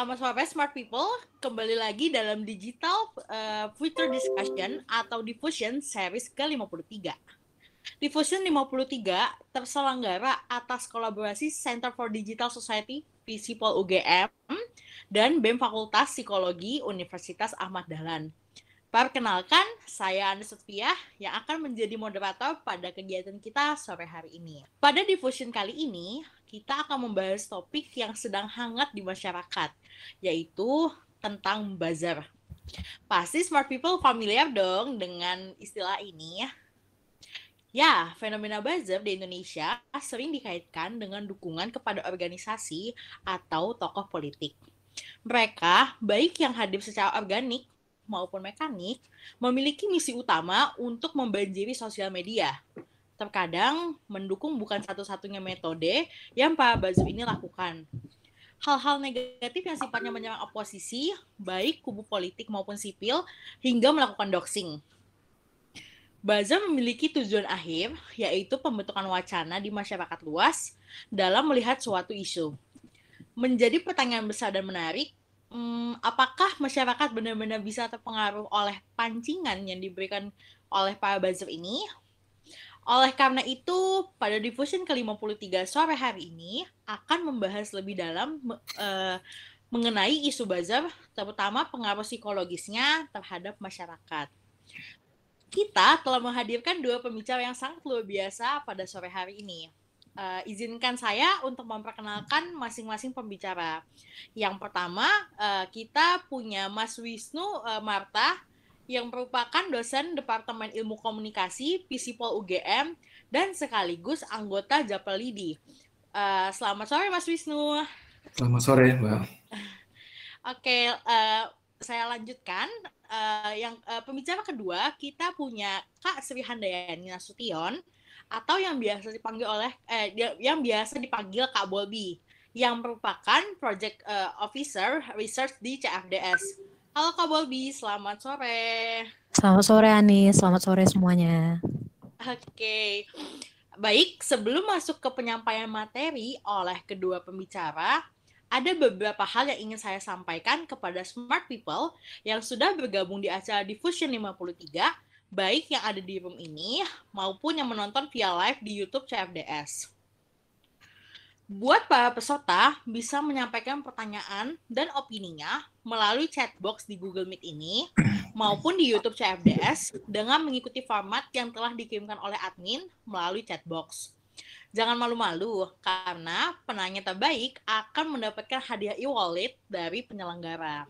selamat sore Smart People. Kembali lagi dalam Digital uh, Future Discussion atau Diffusion series ke-53. Diffusion 53 terselenggara atas kolaborasi Center for Digital Society Visipol UGM dan BEM Fakultas Psikologi Universitas Ahmad Dahlan. Perkenalkan, saya Anda Sofia yang akan menjadi moderator pada kegiatan kita sore hari ini. Pada diffusion kali ini, kita akan membahas topik yang sedang hangat di masyarakat, yaitu tentang buzzer. Pasti smart people familiar dong dengan istilah ini ya. Ya, fenomena buzzer di Indonesia sering dikaitkan dengan dukungan kepada organisasi atau tokoh politik. Mereka, baik yang hadir secara organik maupun mekanik memiliki misi utama untuk membanjiri sosial media. Terkadang mendukung bukan satu-satunya metode yang para buzzer ini lakukan. Hal-hal negatif yang sifatnya menyerang oposisi, baik kubu politik maupun sipil, hingga melakukan doxing. Buzzer memiliki tujuan akhir, yaitu pembentukan wacana di masyarakat luas dalam melihat suatu isu. Menjadi pertanyaan besar dan menarik, hmm, apakah masyarakat benar-benar bisa terpengaruh oleh pancingan yang diberikan oleh para buzzer ini? Oleh karena itu, pada diffusion ke-53 sore hari ini akan membahas lebih dalam uh, mengenai isu buzzer, terutama pengaruh psikologisnya terhadap masyarakat. Kita telah menghadirkan dua pembicara yang sangat luar biasa pada sore hari ini uh, izinkan saya untuk memperkenalkan masing-masing pembicara. Yang pertama, uh, kita punya Mas Wisnu uh, Marta yang merupakan dosen Departemen Ilmu Komunikasi Visipol UGM dan sekaligus anggota Japelidi. Uh, selamat sore Mas Wisnu. Selamat sore, Mbak. Oke, uh, saya lanjutkan. Uh, yang uh, pembicara kedua kita punya Kak Sri Handayani Nasution atau yang biasa dipanggil oleh eh yang biasa dipanggil Kak Bolbi yang merupakan project uh, officer research di CFDS. Halo Kak Bolbi, selamat sore. Selamat sore Ani, selamat sore semuanya. Oke. Okay. Baik, sebelum masuk ke penyampaian materi oleh kedua pembicara, ada beberapa hal yang ingin saya sampaikan kepada smart people yang sudah bergabung di acara Diffusion 53 baik yang ada di room ini maupun yang menonton via live di YouTube CFDS. Buat para peserta bisa menyampaikan pertanyaan dan opininya melalui chat box di Google Meet ini maupun di YouTube CFDS dengan mengikuti format yang telah dikirimkan oleh admin melalui chat box. Jangan malu-malu karena penanya terbaik akan mendapatkan hadiah e-wallet dari penyelenggara.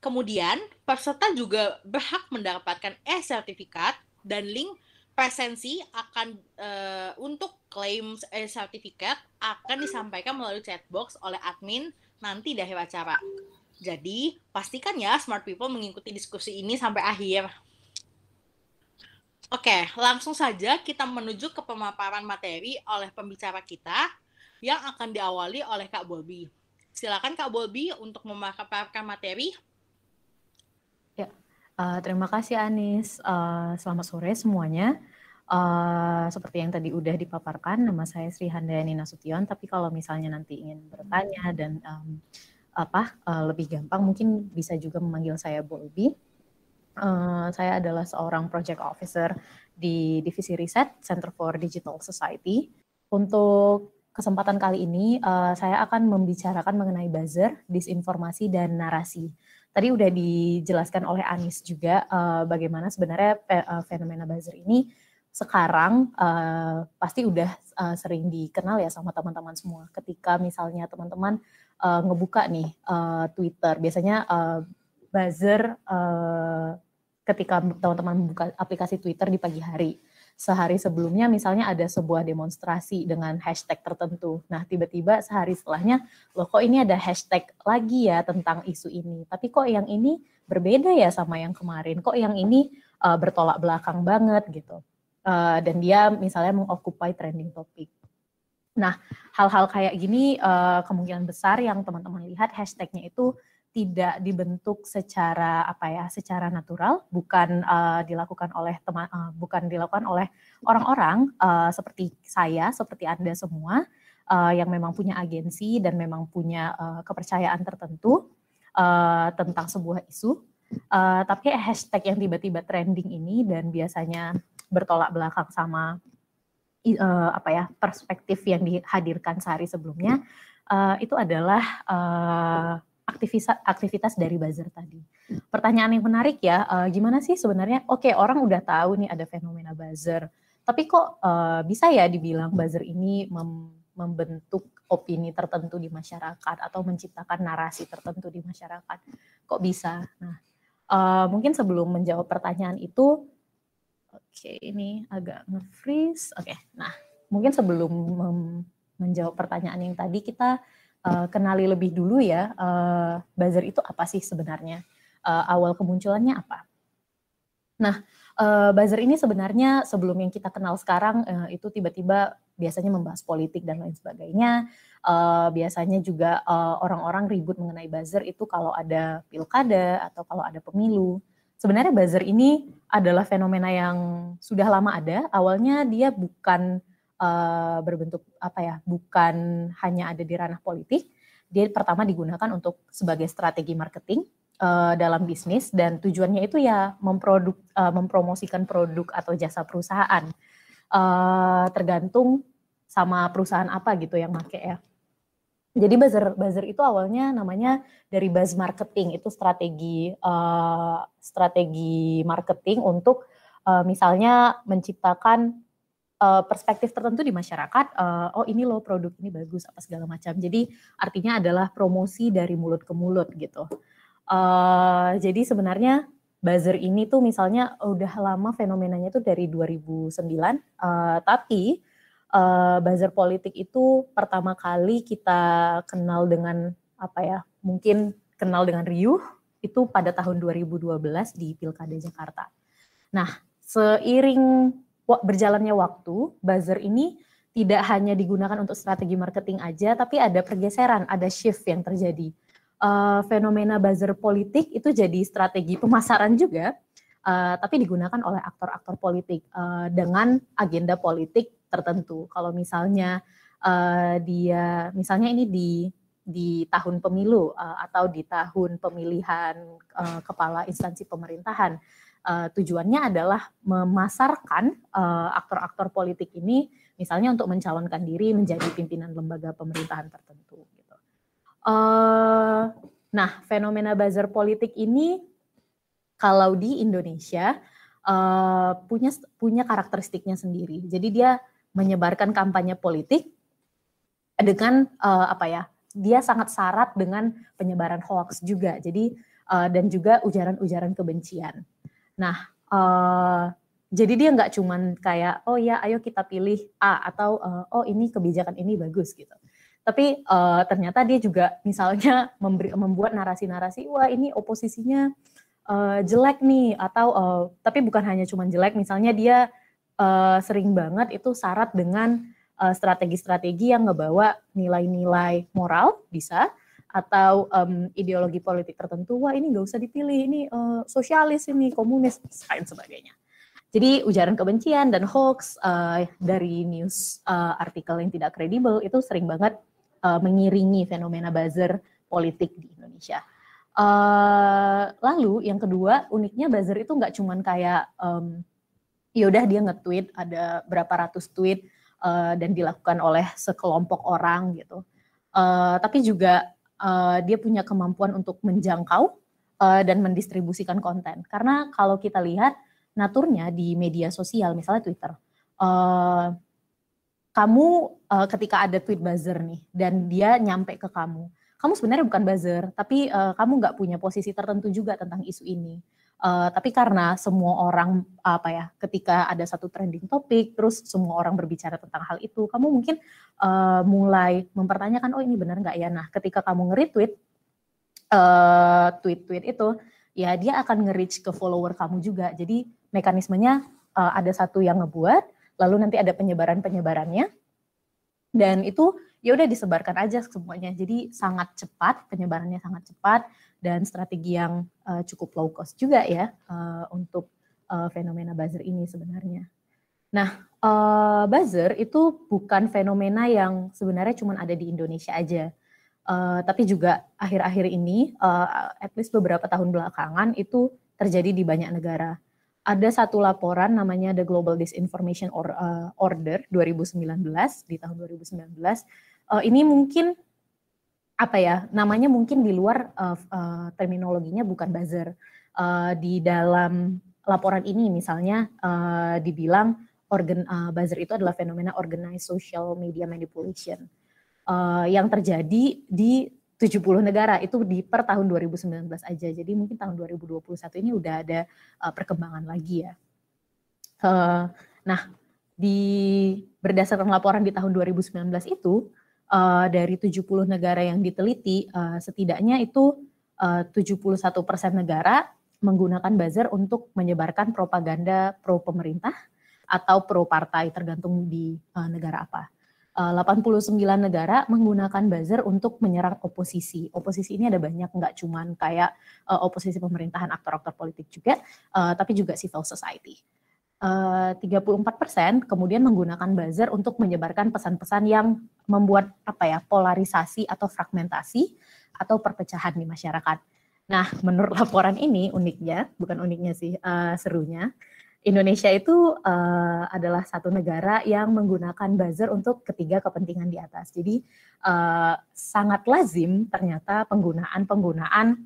Kemudian, peserta juga berhak mendapatkan e-sertifikat dan link presensi akan uh, untuk klaim e-sertifikat akan disampaikan melalui chatbox oleh admin nanti di akhir acara. Jadi, pastikan ya smart people mengikuti diskusi ini sampai akhir. Oke, langsung saja kita menuju ke pemaparan materi oleh pembicara kita yang akan diawali oleh Kak Bobby. Silakan Kak Bobby untuk memaparkan materi. Uh, terima kasih Anis. Uh, selamat sore semuanya. Uh, seperti yang tadi udah dipaparkan, nama saya Sri Handayani Nasution. Tapi kalau misalnya nanti ingin bertanya dan um, apa uh, lebih gampang, mungkin bisa juga memanggil saya Bolbi. Uh, saya adalah seorang project officer di divisi riset Center for Digital Society. Untuk kesempatan kali ini, uh, saya akan membicarakan mengenai buzzer, disinformasi, dan narasi. Tadi udah dijelaskan oleh Anis juga uh, bagaimana sebenarnya uh, fenomena buzzer ini sekarang uh, pasti udah uh, sering dikenal ya sama teman-teman semua. Ketika misalnya teman-teman uh, ngebuka nih uh, Twitter, biasanya uh, buzzer uh, ketika teman-teman membuka aplikasi Twitter di pagi hari sehari sebelumnya misalnya ada sebuah demonstrasi dengan hashtag tertentu. Nah, tiba-tiba sehari setelahnya, loh kok ini ada hashtag lagi ya tentang isu ini. Tapi kok yang ini berbeda ya sama yang kemarin. Kok yang ini uh, bertolak belakang banget gitu. Uh, dan dia misalnya mengokupai trending topik. Nah, hal-hal kayak gini uh, kemungkinan besar yang teman-teman lihat hashtagnya itu tidak dibentuk secara apa ya secara natural bukan uh, dilakukan oleh teman uh, bukan dilakukan oleh orang-orang uh, seperti saya seperti anda semua uh, yang memang punya agensi dan memang punya uh, kepercayaan tertentu uh, tentang sebuah isu. Uh, tapi hashtag yang tiba-tiba trending ini dan biasanya bertolak belakang sama uh, apa ya perspektif yang dihadirkan sehari sebelumnya uh, itu adalah uh, aktivitas aktivitas dari buzzer tadi. Pertanyaan yang menarik ya, uh, gimana sih sebenarnya? Oke, okay, orang udah tahu nih ada fenomena buzzer, tapi kok uh, bisa ya dibilang buzzer ini mem membentuk opini tertentu di masyarakat atau menciptakan narasi tertentu di masyarakat? Kok bisa? Nah, uh, mungkin sebelum menjawab pertanyaan itu, oke okay, ini agak nge-freeze. Oke, okay, nah mungkin sebelum menjawab pertanyaan yang tadi kita uh, kenali lebih dulu ya uh, buzzer itu apa sih sebenarnya uh, awal kemunculannya apa. Nah uh, buzzer ini sebenarnya sebelum yang kita kenal sekarang uh, itu tiba-tiba biasanya membahas politik dan lain sebagainya. Uh, biasanya juga orang-orang uh, ribut mengenai buzzer itu kalau ada pilkada atau kalau ada pemilu. Sebenarnya buzzer ini adalah fenomena yang sudah lama ada. Awalnya dia bukan uh, berbentuk apa ya, bukan hanya ada di ranah politik. Dia pertama digunakan untuk sebagai strategi marketing uh, dalam bisnis dan tujuannya itu ya memproduk uh, mempromosikan produk atau jasa perusahaan. Uh, tergantung sama perusahaan apa gitu yang make ya. Jadi buzzer buzzer itu awalnya namanya dari buzz marketing itu strategi uh, strategi marketing untuk uh, misalnya menciptakan uh, perspektif tertentu di masyarakat, uh, oh ini loh produk ini bagus apa segala macam. Jadi artinya adalah promosi dari mulut ke mulut gitu. Uh, jadi sebenarnya buzzer ini tuh misalnya udah lama fenomenanya tuh dari 2009, uh, tapi uh, buzzer politik itu pertama kali kita kenal dengan apa ya? Mungkin kenal dengan riuh itu pada tahun 2012 di Pilkada Jakarta. Nah, seiring berjalannya waktu, buzzer ini tidak hanya digunakan untuk strategi marketing aja, tapi ada pergeseran, ada shift yang terjadi. Uh, fenomena buzzer politik itu jadi strategi pemasaran juga, uh, tapi digunakan oleh aktor-aktor politik uh, dengan agenda politik tertentu. Kalau misalnya uh, dia, misalnya ini di di tahun pemilu atau di tahun pemilihan kepala instansi pemerintahan uh, tujuannya adalah memasarkan uh, aktor-aktor politik ini misalnya untuk mencalonkan diri menjadi pimpinan lembaga pemerintahan tertentu gitu. Uh, nah, fenomena buzzer politik ini kalau di Indonesia uh, punya punya karakteristiknya sendiri. Jadi dia menyebarkan kampanye politik dengan uh, apa ya? Dia sangat syarat dengan penyebaran hoax juga. Jadi uh, dan juga ujaran-ujaran kebencian. Nah, uh, jadi dia nggak cuman kayak oh ya ayo kita pilih A atau uh, oh ini kebijakan ini bagus gitu. Tapi uh, ternyata dia juga misalnya memberi, membuat narasi-narasi wah ini oposisinya uh, jelek nih atau uh, tapi bukan hanya cuman jelek misalnya dia uh, sering banget itu syarat dengan strategi-strategi yang ngebawa nilai-nilai moral bisa atau um, ideologi politik tertentu, wah ini nggak usah dipilih, ini uh, sosialis ini komunis dan sebagainya. Jadi ujaran kebencian dan hoax uh, dari news uh, artikel yang tidak kredibel itu sering banget uh, mengiringi fenomena buzzer politik di Indonesia. Uh, lalu yang kedua uniknya buzzer itu nggak cuman kayak um, yaudah dia nge-tweet ada berapa ratus tweet uh, dan dilakukan oleh sekelompok orang gitu. Uh, tapi juga uh, dia punya kemampuan untuk menjangkau uh, dan mendistribusikan konten. Karena kalau kita lihat naturnya di media sosial, misalnya Twitter, uh, kamu uh, ketika ada tweet buzzer nih dan dia nyampe ke kamu, kamu sebenarnya bukan buzzer, tapi uh, kamu nggak punya posisi tertentu juga tentang isu ini. Uh, tapi karena semua orang apa ya, ketika ada satu trending topik, terus semua orang berbicara tentang hal itu, kamu mungkin uh, mulai mempertanyakan, oh ini benar nggak ya? Nah, ketika kamu nge-retweet uh, tweet-tweet itu, ya dia akan nge-reach ke follower kamu juga. Jadi mekanismenya uh, ada satu yang ngebuat, lalu nanti ada penyebaran-penyebarannya, dan itu ya udah disebarkan aja semuanya. Jadi sangat cepat, penyebarannya sangat cepat dan strategi yang uh, cukup low cost juga ya uh, untuk uh, fenomena buzzer ini sebenarnya. Nah, uh, buzzer itu bukan fenomena yang sebenarnya cuma ada di Indonesia aja. Uh, tapi juga akhir-akhir ini, uh, at least beberapa tahun belakangan itu terjadi di banyak negara. Ada satu laporan namanya The Global Disinformation Or, Order 2019 di tahun 2019. Uh, ini mungkin apa ya namanya mungkin di luar uh, uh, terminologinya bukan buzzer. Uh, di dalam laporan ini misalnya uh, dibilang organ uh, buzzer itu adalah fenomena organized social media manipulation uh, yang terjadi di 70 negara itu di per tahun 2019 aja. Jadi mungkin tahun 2021 ini udah ada uh, perkembangan lagi ya. Uh, nah, di berdasarkan laporan di tahun 2019 itu uh, dari 70 negara yang diteliti uh, setidaknya itu uh, 71% negara menggunakan buzzer untuk menyebarkan propaganda pro pemerintah atau pro partai tergantung di uh, negara apa. 89 eh, negara menggunakan buzzer untuk menyerang oposisi. Oposisi ini ada banyak, nggak cuman kayak uh, oposisi pemerintahan, aktor-aktor politik juga, uh, tapi juga civil society. Uh, 34% kemudian menggunakan buzzer untuk menyebarkan pesan-pesan yang membuat apa ya polarisasi atau fragmentasi atau perpecahan di masyarakat. Nah, menurut laporan ini uniknya, bukan uniknya sih, uh, serunya, Indonesia itu uh, adalah satu negara yang menggunakan buzzer untuk ketiga kepentingan di atas. Jadi uh, sangat lazim ternyata penggunaan-penggunaan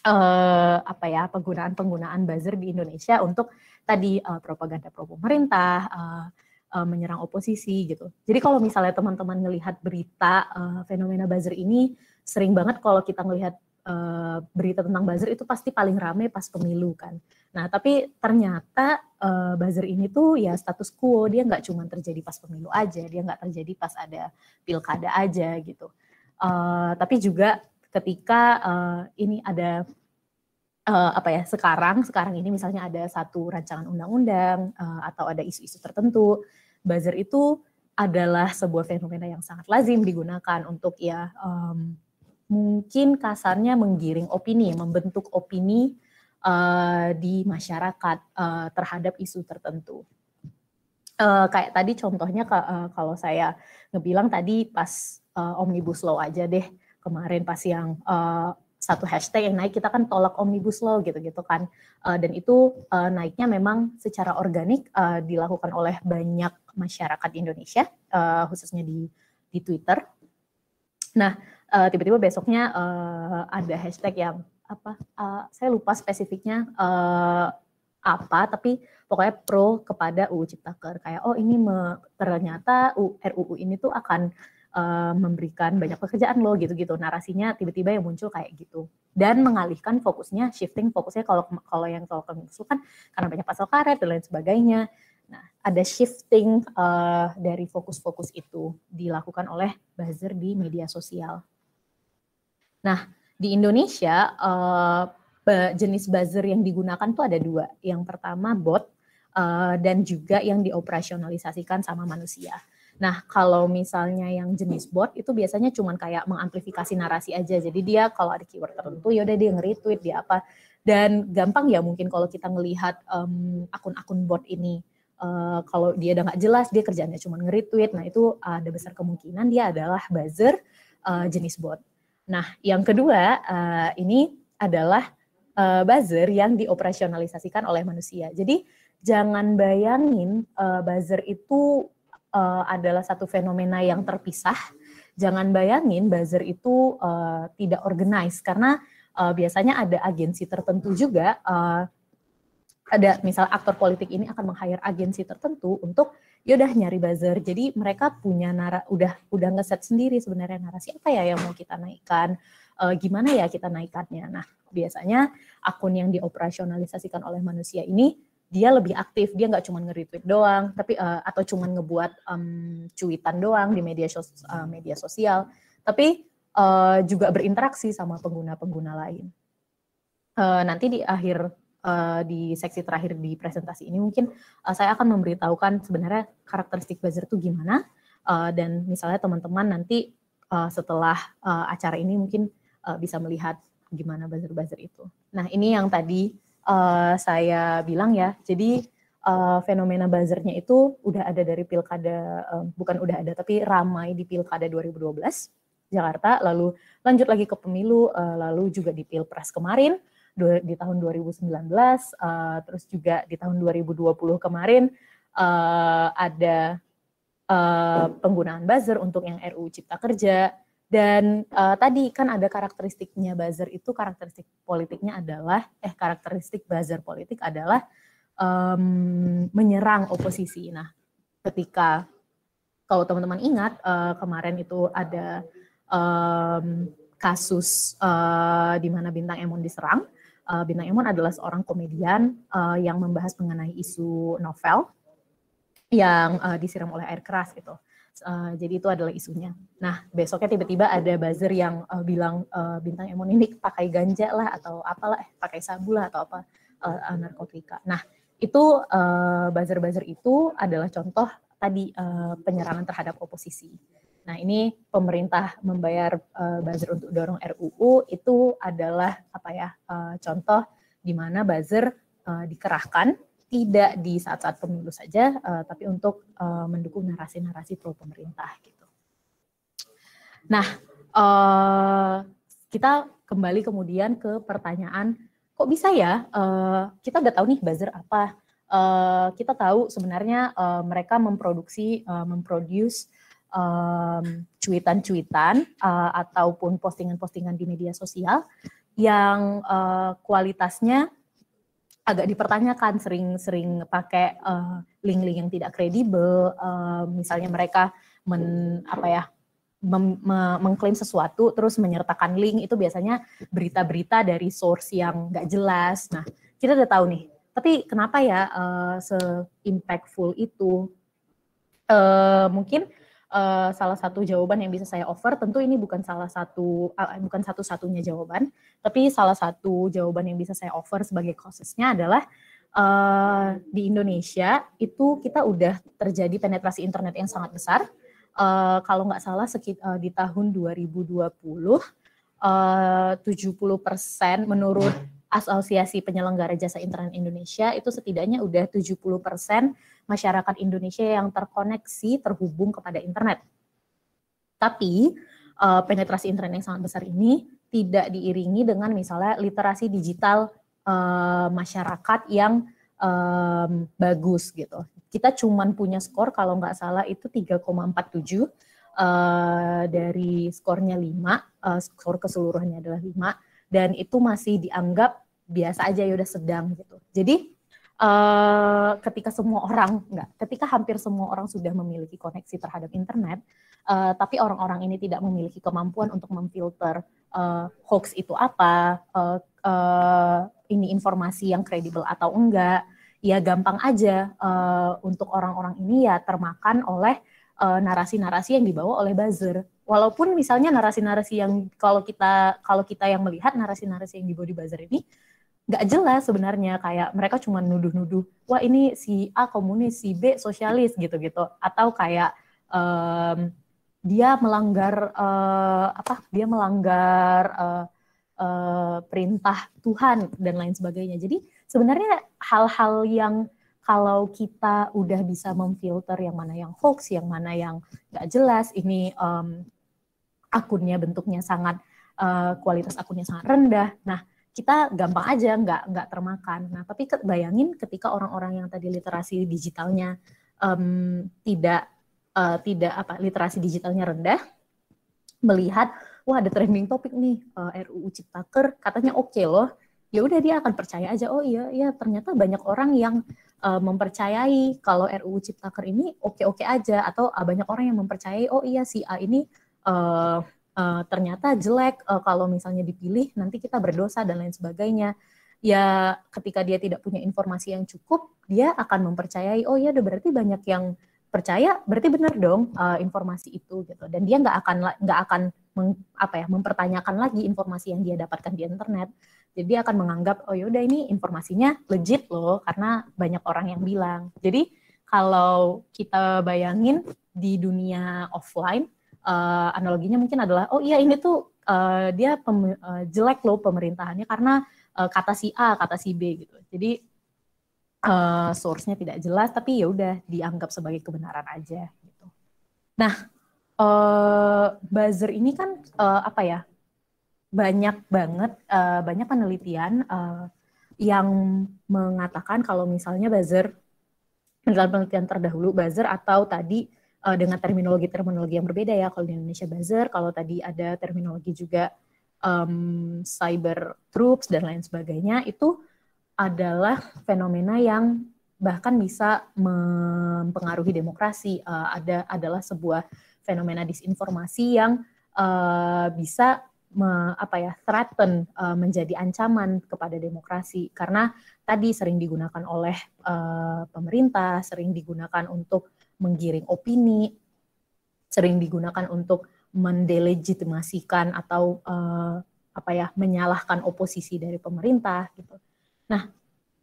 uh, apa ya penggunaan-penggunaan buzzer di Indonesia untuk tadi uh, propaganda pro pemerintah, uh, uh, menyerang oposisi gitu. Jadi kalau misalnya teman-teman melihat berita uh, fenomena buzzer ini sering banget kalau kita melihat uh, berita tentang buzzer itu pasti paling rame pas pemilu kan. Nah tapi ternyata uh, buzzer ini tuh ya status quo dia nggak cuma terjadi pas pemilu aja, dia nggak terjadi pas ada pilkada aja gitu. Uh, tapi juga ketika uh, ini ada uh, apa ya sekarang sekarang ini misalnya ada satu rancangan undang-undang uh, atau ada isu-isu tertentu, buzzer itu adalah sebuah fenomena yang sangat lazim digunakan untuk ya um, mungkin kasarnya menggiring opini, membentuk opini uh, di masyarakat uh, terhadap isu tertentu. Uh, kayak tadi contohnya uh, kalau saya ngebilang tadi pas uh, omnibus law aja deh kemarin pas yang uh, satu hashtag yang naik kita kan tolak omnibus law gitu-gitu kan uh, dan itu uh, naiknya memang secara organik uh, dilakukan oleh banyak masyarakat Indonesia uh, khususnya di di Twitter. Nah uh, tiba-tiba besoknya uh, ada hashtag yang apa uh, saya lupa spesifiknya uh, apa tapi pokoknya pro kepada UU Ciptaker kayak oh ini me, ternyata RUU ini tuh akan uh, memberikan banyak pekerjaan loh gitu-gitu narasinya tiba-tiba yang muncul kayak gitu dan mengalihkan fokusnya shifting fokusnya kalau kalau yang soal itu kan karena banyak pasal karet dan lain sebagainya nah ada shifting uh, dari fokus-fokus itu dilakukan oleh buzzer di media sosial Nah, di Indonesia uh, jenis buzzer yang digunakan tuh ada dua. Yang pertama bot uh, dan juga yang dioperasionalisasikan sama manusia. Nah, kalau misalnya yang jenis bot itu biasanya cuma kayak mengamplifikasi narasi aja. Jadi dia kalau ada keyword tertentu ya udah dia nge-retweet dia apa. Dan gampang ya mungkin kalau kita ngelihat um, akun-akun bot ini uh, kalau dia udah nggak jelas dia kerjanya cuma nge-retweet. Nah, itu ada besar kemungkinan dia adalah buzzer uh, jenis bot. Nah, yang kedua uh, ini adalah uh, buzzer yang dioperasionalisasikan oleh manusia. Jadi jangan bayangin uh, buzzer itu uh, adalah satu fenomena yang terpisah. Jangan bayangin buzzer itu uh, tidak organized karena uh, biasanya ada agensi tertentu juga uh, ada misal aktor politik ini akan meng-hire agensi tertentu untuk yaudah nyari buzzer. Jadi mereka punya nara udah udah ngeset sendiri sebenarnya narasi apa ya yang mau kita naikkan, uh, gimana ya kita naikannya. Nah, biasanya akun yang dioperasionalisasikan oleh manusia ini dia lebih aktif, dia nggak cuma nge-retweet doang, tapi uh, atau cuma ngebuat um, cuitan doang di media sos uh, media sosial, tapi uh, juga berinteraksi sama pengguna-pengguna lain. Uh, nanti di akhir uh, di seksi terakhir di presentasi ini mungkin uh, saya akan memberitahukan sebenarnya karakteristik buzzer itu gimana uh, dan misalnya teman-teman nanti uh, setelah uh, acara ini mungkin uh, bisa melihat gimana buzzer-buzzer itu. Nah ini yang tadi uh, saya bilang ya, jadi uh, fenomena buzzernya itu udah ada dari pilkada, uh, bukan udah ada, tapi ramai di pilkada 2012 Jakarta, lalu lanjut lagi ke pemilu, uh, lalu juga di pilpres kemarin di tahun 2019, uh, terus juga di tahun 2020 kemarin uh, ada uh, penggunaan buzzer untuk yang RUU Cipta Kerja, dan uh, tadi kan ada karakteristiknya buzzer itu karakteristik politiknya adalah eh karakteristik buzzer politik adalah um, menyerang oposisi. Nah, ketika kalau teman-teman ingat uh, kemarin itu ada um, kasus uh, di mana bintang Emon diserang. Uh, bintang Emon adalah seorang komedian uh, yang membahas mengenai isu novel yang uh, disiram oleh air keras gitu. Uh, jadi itu adalah isunya. Nah besoknya tiba-tiba ada buzzer yang uh, bilang uh, bintang Emon ini pakai ganja lah atau apalah, eh, pakai sabu lah atau apa uh, narkotika. Nah itu uh, buzzer-buzzer itu adalah contoh tadi uh, penyerangan terhadap oposisi. Nah ini pemerintah membayar uh, buzzer untuk dorong RUU itu adalah apa ya uh, contoh di mana buzzer uh, dikerahkan tidak di saat-saat pemilu saja, uh, tapi untuk uh, mendukung narasi-narasi pro pemerintah gitu. Nah, uh, kita kembali kemudian ke pertanyaan, kok bisa ya? Uh, kita udah tahu nih buzzer apa? Uh, kita tahu sebenarnya uh, mereka memproduksi, uh, memproduce um, cuitan-cuitan uh, ataupun postingan-postingan di media sosial yang uh, kualitasnya agak dipertanyakan sering-sering pakai uh, link-link yang tidak kredibel uh, misalnya mereka men apa ya mem, me, mengklaim sesuatu terus menyertakan link itu biasanya berita-berita dari source yang nggak jelas. Nah kita udah tahu nih tapi kenapa ya uh, se impactful itu? Uh, mungkin uh, salah satu jawaban yang bisa saya offer tentu ini bukan salah satu uh, bukan satu-satunya jawaban tapi salah satu jawaban yang bisa saya offer sebagai causesnya adalah uh, di Indonesia itu kita udah terjadi penetrasi internet yang sangat besar. Uh, kalau nggak salah sekit, uh, di tahun 2020 uh, 70% menurut Asosiasi Penyelenggara Jasa Internet Indonesia itu setidaknya udah 70% masyarakat Indonesia yang terkoneksi terhubung kepada internet. Tapi uh, penetrasi internet yang sangat besar ini tidak diiringi dengan misalnya literasi digital uh, masyarakat yang um, bagus gitu. Kita cuman punya skor kalau nggak salah itu 3,47 uh, dari skornya 5, uh, skor keseluruhannya adalah 5 dan itu masih dianggap biasa aja ya udah sedang gitu. Jadi uh, ketika semua orang enggak, ketika hampir semua orang sudah memiliki koneksi terhadap internet, uh, tapi orang-orang ini tidak memiliki kemampuan untuk memfilter uh, hoax itu apa, uh, uh, ini informasi yang kredibel atau enggak, ya gampang aja uh, untuk orang-orang ini ya termakan oleh narasi-narasi uh, yang dibawa oleh buzzer. Walaupun misalnya narasi-narasi yang kalau kita kalau kita yang melihat narasi-narasi yang dibawa di buzzer ini nggak jelas sebenarnya kayak mereka cuma nuduh-nuduh wah ini si A komunis si B sosialis gitu-gitu. Atau kayak um, dia melanggar uh, apa dia melanggar uh, uh, perintah Tuhan dan lain sebagainya. Jadi sebenarnya hal-hal yang kalau kita udah bisa memfilter yang mana yang hoax yang mana yang nggak jelas ini um, akunnya bentuknya sangat uh, kualitas akunnya sangat rendah. Nah kita gampang aja nggak nggak termakan. Nah, tapi bayangin ketika orang-orang yang tadi literasi digitalnya um, tidak uh, tidak apa literasi digitalnya rendah melihat wah ada trending topik nih uh, eh, RUU Ciptaker katanya oke okay loh ya udah dia akan percaya aja oh iya iya ternyata banyak orang yang uh, mempercayai kalau RUU Ciptaker ini oke-oke aja atau uh, banyak orang yang mempercayai oh iya si A ini uh, uh, ternyata jelek uh, kalau misalnya dipilih nanti kita berdosa dan lain sebagainya. Ya ketika dia tidak punya informasi yang cukup dia akan mempercayai oh ya berarti banyak yang percaya berarti benar dong uh, informasi itu gitu. Dan dia nggak akan nggak akan meng, apa ya mempertanyakan lagi informasi yang dia dapatkan di internet. Jadi dia akan menganggap oh yaudah ini informasinya legit loh karena banyak orang yang bilang. Jadi kalau kita bayangin di dunia offline uh, analoginya mungkin adalah oh iya ini tuh uh, dia pem, uh, jelek loh pemerintahannya karena uh, kata si A kata si B gitu jadi uh, source-nya tidak jelas tapi ya udah dianggap sebagai kebenaran aja gitu. Nah, uh, buzzer ini kan uh, apa ya? Banyak banget uh, banyak penelitian uh, yang mengatakan kalau misalnya buzzer penelitian terdahulu buzzer atau tadi uh, dengan terminologi-terminologi yang berbeda ya kalau di Indonesia buzzer, kalau tadi ada terminologi juga um, cyber troops dan lain sebagainya itu adalah fenomena yang bahkan bisa mempengaruhi demokrasi. Uh, ada adalah sebuah fenomena disinformasi yang uh, bisa me, apa ya threaten uh, menjadi ancaman kepada demokrasi karena tadi sering digunakan oleh uh, pemerintah, sering digunakan untuk menggiring opini, sering digunakan untuk mendelegitimasikan atau uh, apa ya menyalahkan oposisi dari pemerintah gitu. Nah,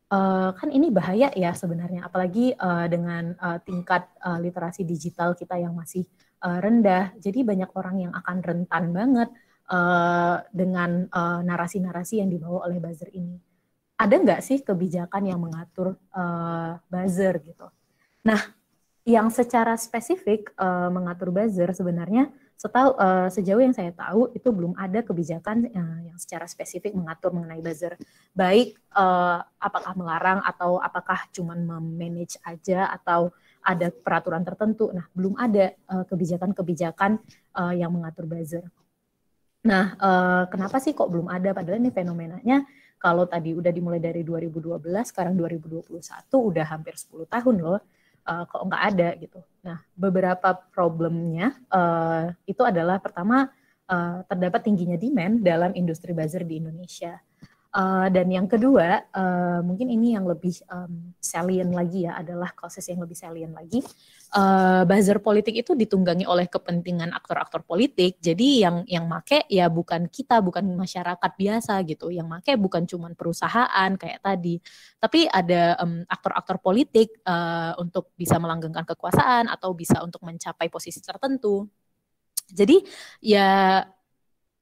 uh, kan ini bahaya ya sebenarnya, apalagi uh, dengan uh, tingkat uh, literasi digital kita yang masih uh, rendah. Jadi banyak orang yang akan rentan banget uh, dengan narasi-narasi uh, yang dibawa oleh buzzer ini. Ada nggak sih kebijakan yang mengatur uh, buzzer gitu? Nah, yang secara spesifik uh, mengatur buzzer sebenarnya Setahu uh, sejauh yang saya tahu itu belum ada kebijakan uh, yang secara spesifik mengatur mengenai buzzer. Baik uh, apakah melarang atau apakah cuma memanage aja atau ada peraturan tertentu. Nah, belum ada kebijakan-kebijakan uh, uh, yang mengatur buzzer. Nah, uh, kenapa sih kok belum ada? Padahal ini fenomenanya kalau tadi udah dimulai dari 2012, sekarang 2021 udah hampir 10 tahun loh uh, kok nggak ada gitu. Nah, beberapa problemnya uh, itu adalah pertama uh, terdapat tingginya demand dalam industri buzzer di Indonesia. Uh, dan yang kedua, uh, mungkin ini yang lebih um, salient lagi ya, adalah proses yang lebih salient lagi. Uh, buzzer politik itu ditunggangi oleh kepentingan aktor-aktor politik. Jadi yang yang make ya bukan kita, bukan masyarakat biasa gitu. Yang make bukan cuma perusahaan kayak tadi, tapi ada um, aktor-aktor politik uh, untuk bisa melanggengkan kekuasaan atau bisa untuk mencapai posisi tertentu. Jadi ya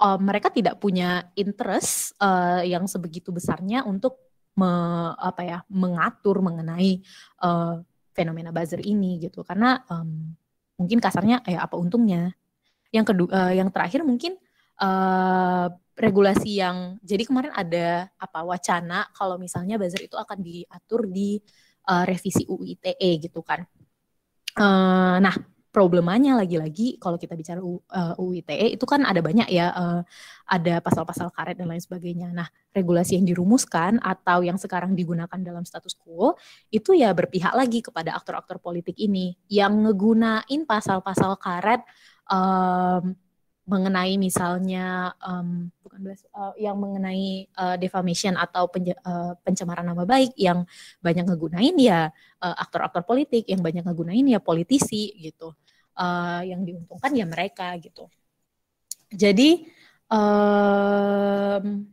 uh, mereka tidak punya interest uh, yang sebegitu besarnya untuk me, apa ya mengatur mengenai uh, fenomena buzzer ini gitu. Karena um, mungkin kasarnya ya apa untungnya? Yang kedua uh, yang terakhir mungkin uh, regulasi yang jadi kemarin ada apa wacana kalau misalnya buzzer itu akan diatur di uh, revisi UU ITE gitu kan. Uh, nah problemanya lagi-lagi kalau kita bicara uh, eh, UU ITE itu kan ada banyak ya uh, ada pasal-pasal karet dan lain sebagainya. Nah, regulasi yang dirumuskan atau yang sekarang digunakan dalam status quo itu ya berpihak lagi kepada aktor-aktor politik ini yang ngegunain pasal-pasal karet um, mengenai misalnya um, bukan uh, yang mengenai uh, defamation atau uh, pencemaran nama baik yang banyak ngegunain ya uh, aktor-aktor politik yang banyak ngegunain ya politisi gitu uh, yang diuntungkan ya mereka gitu jadi um,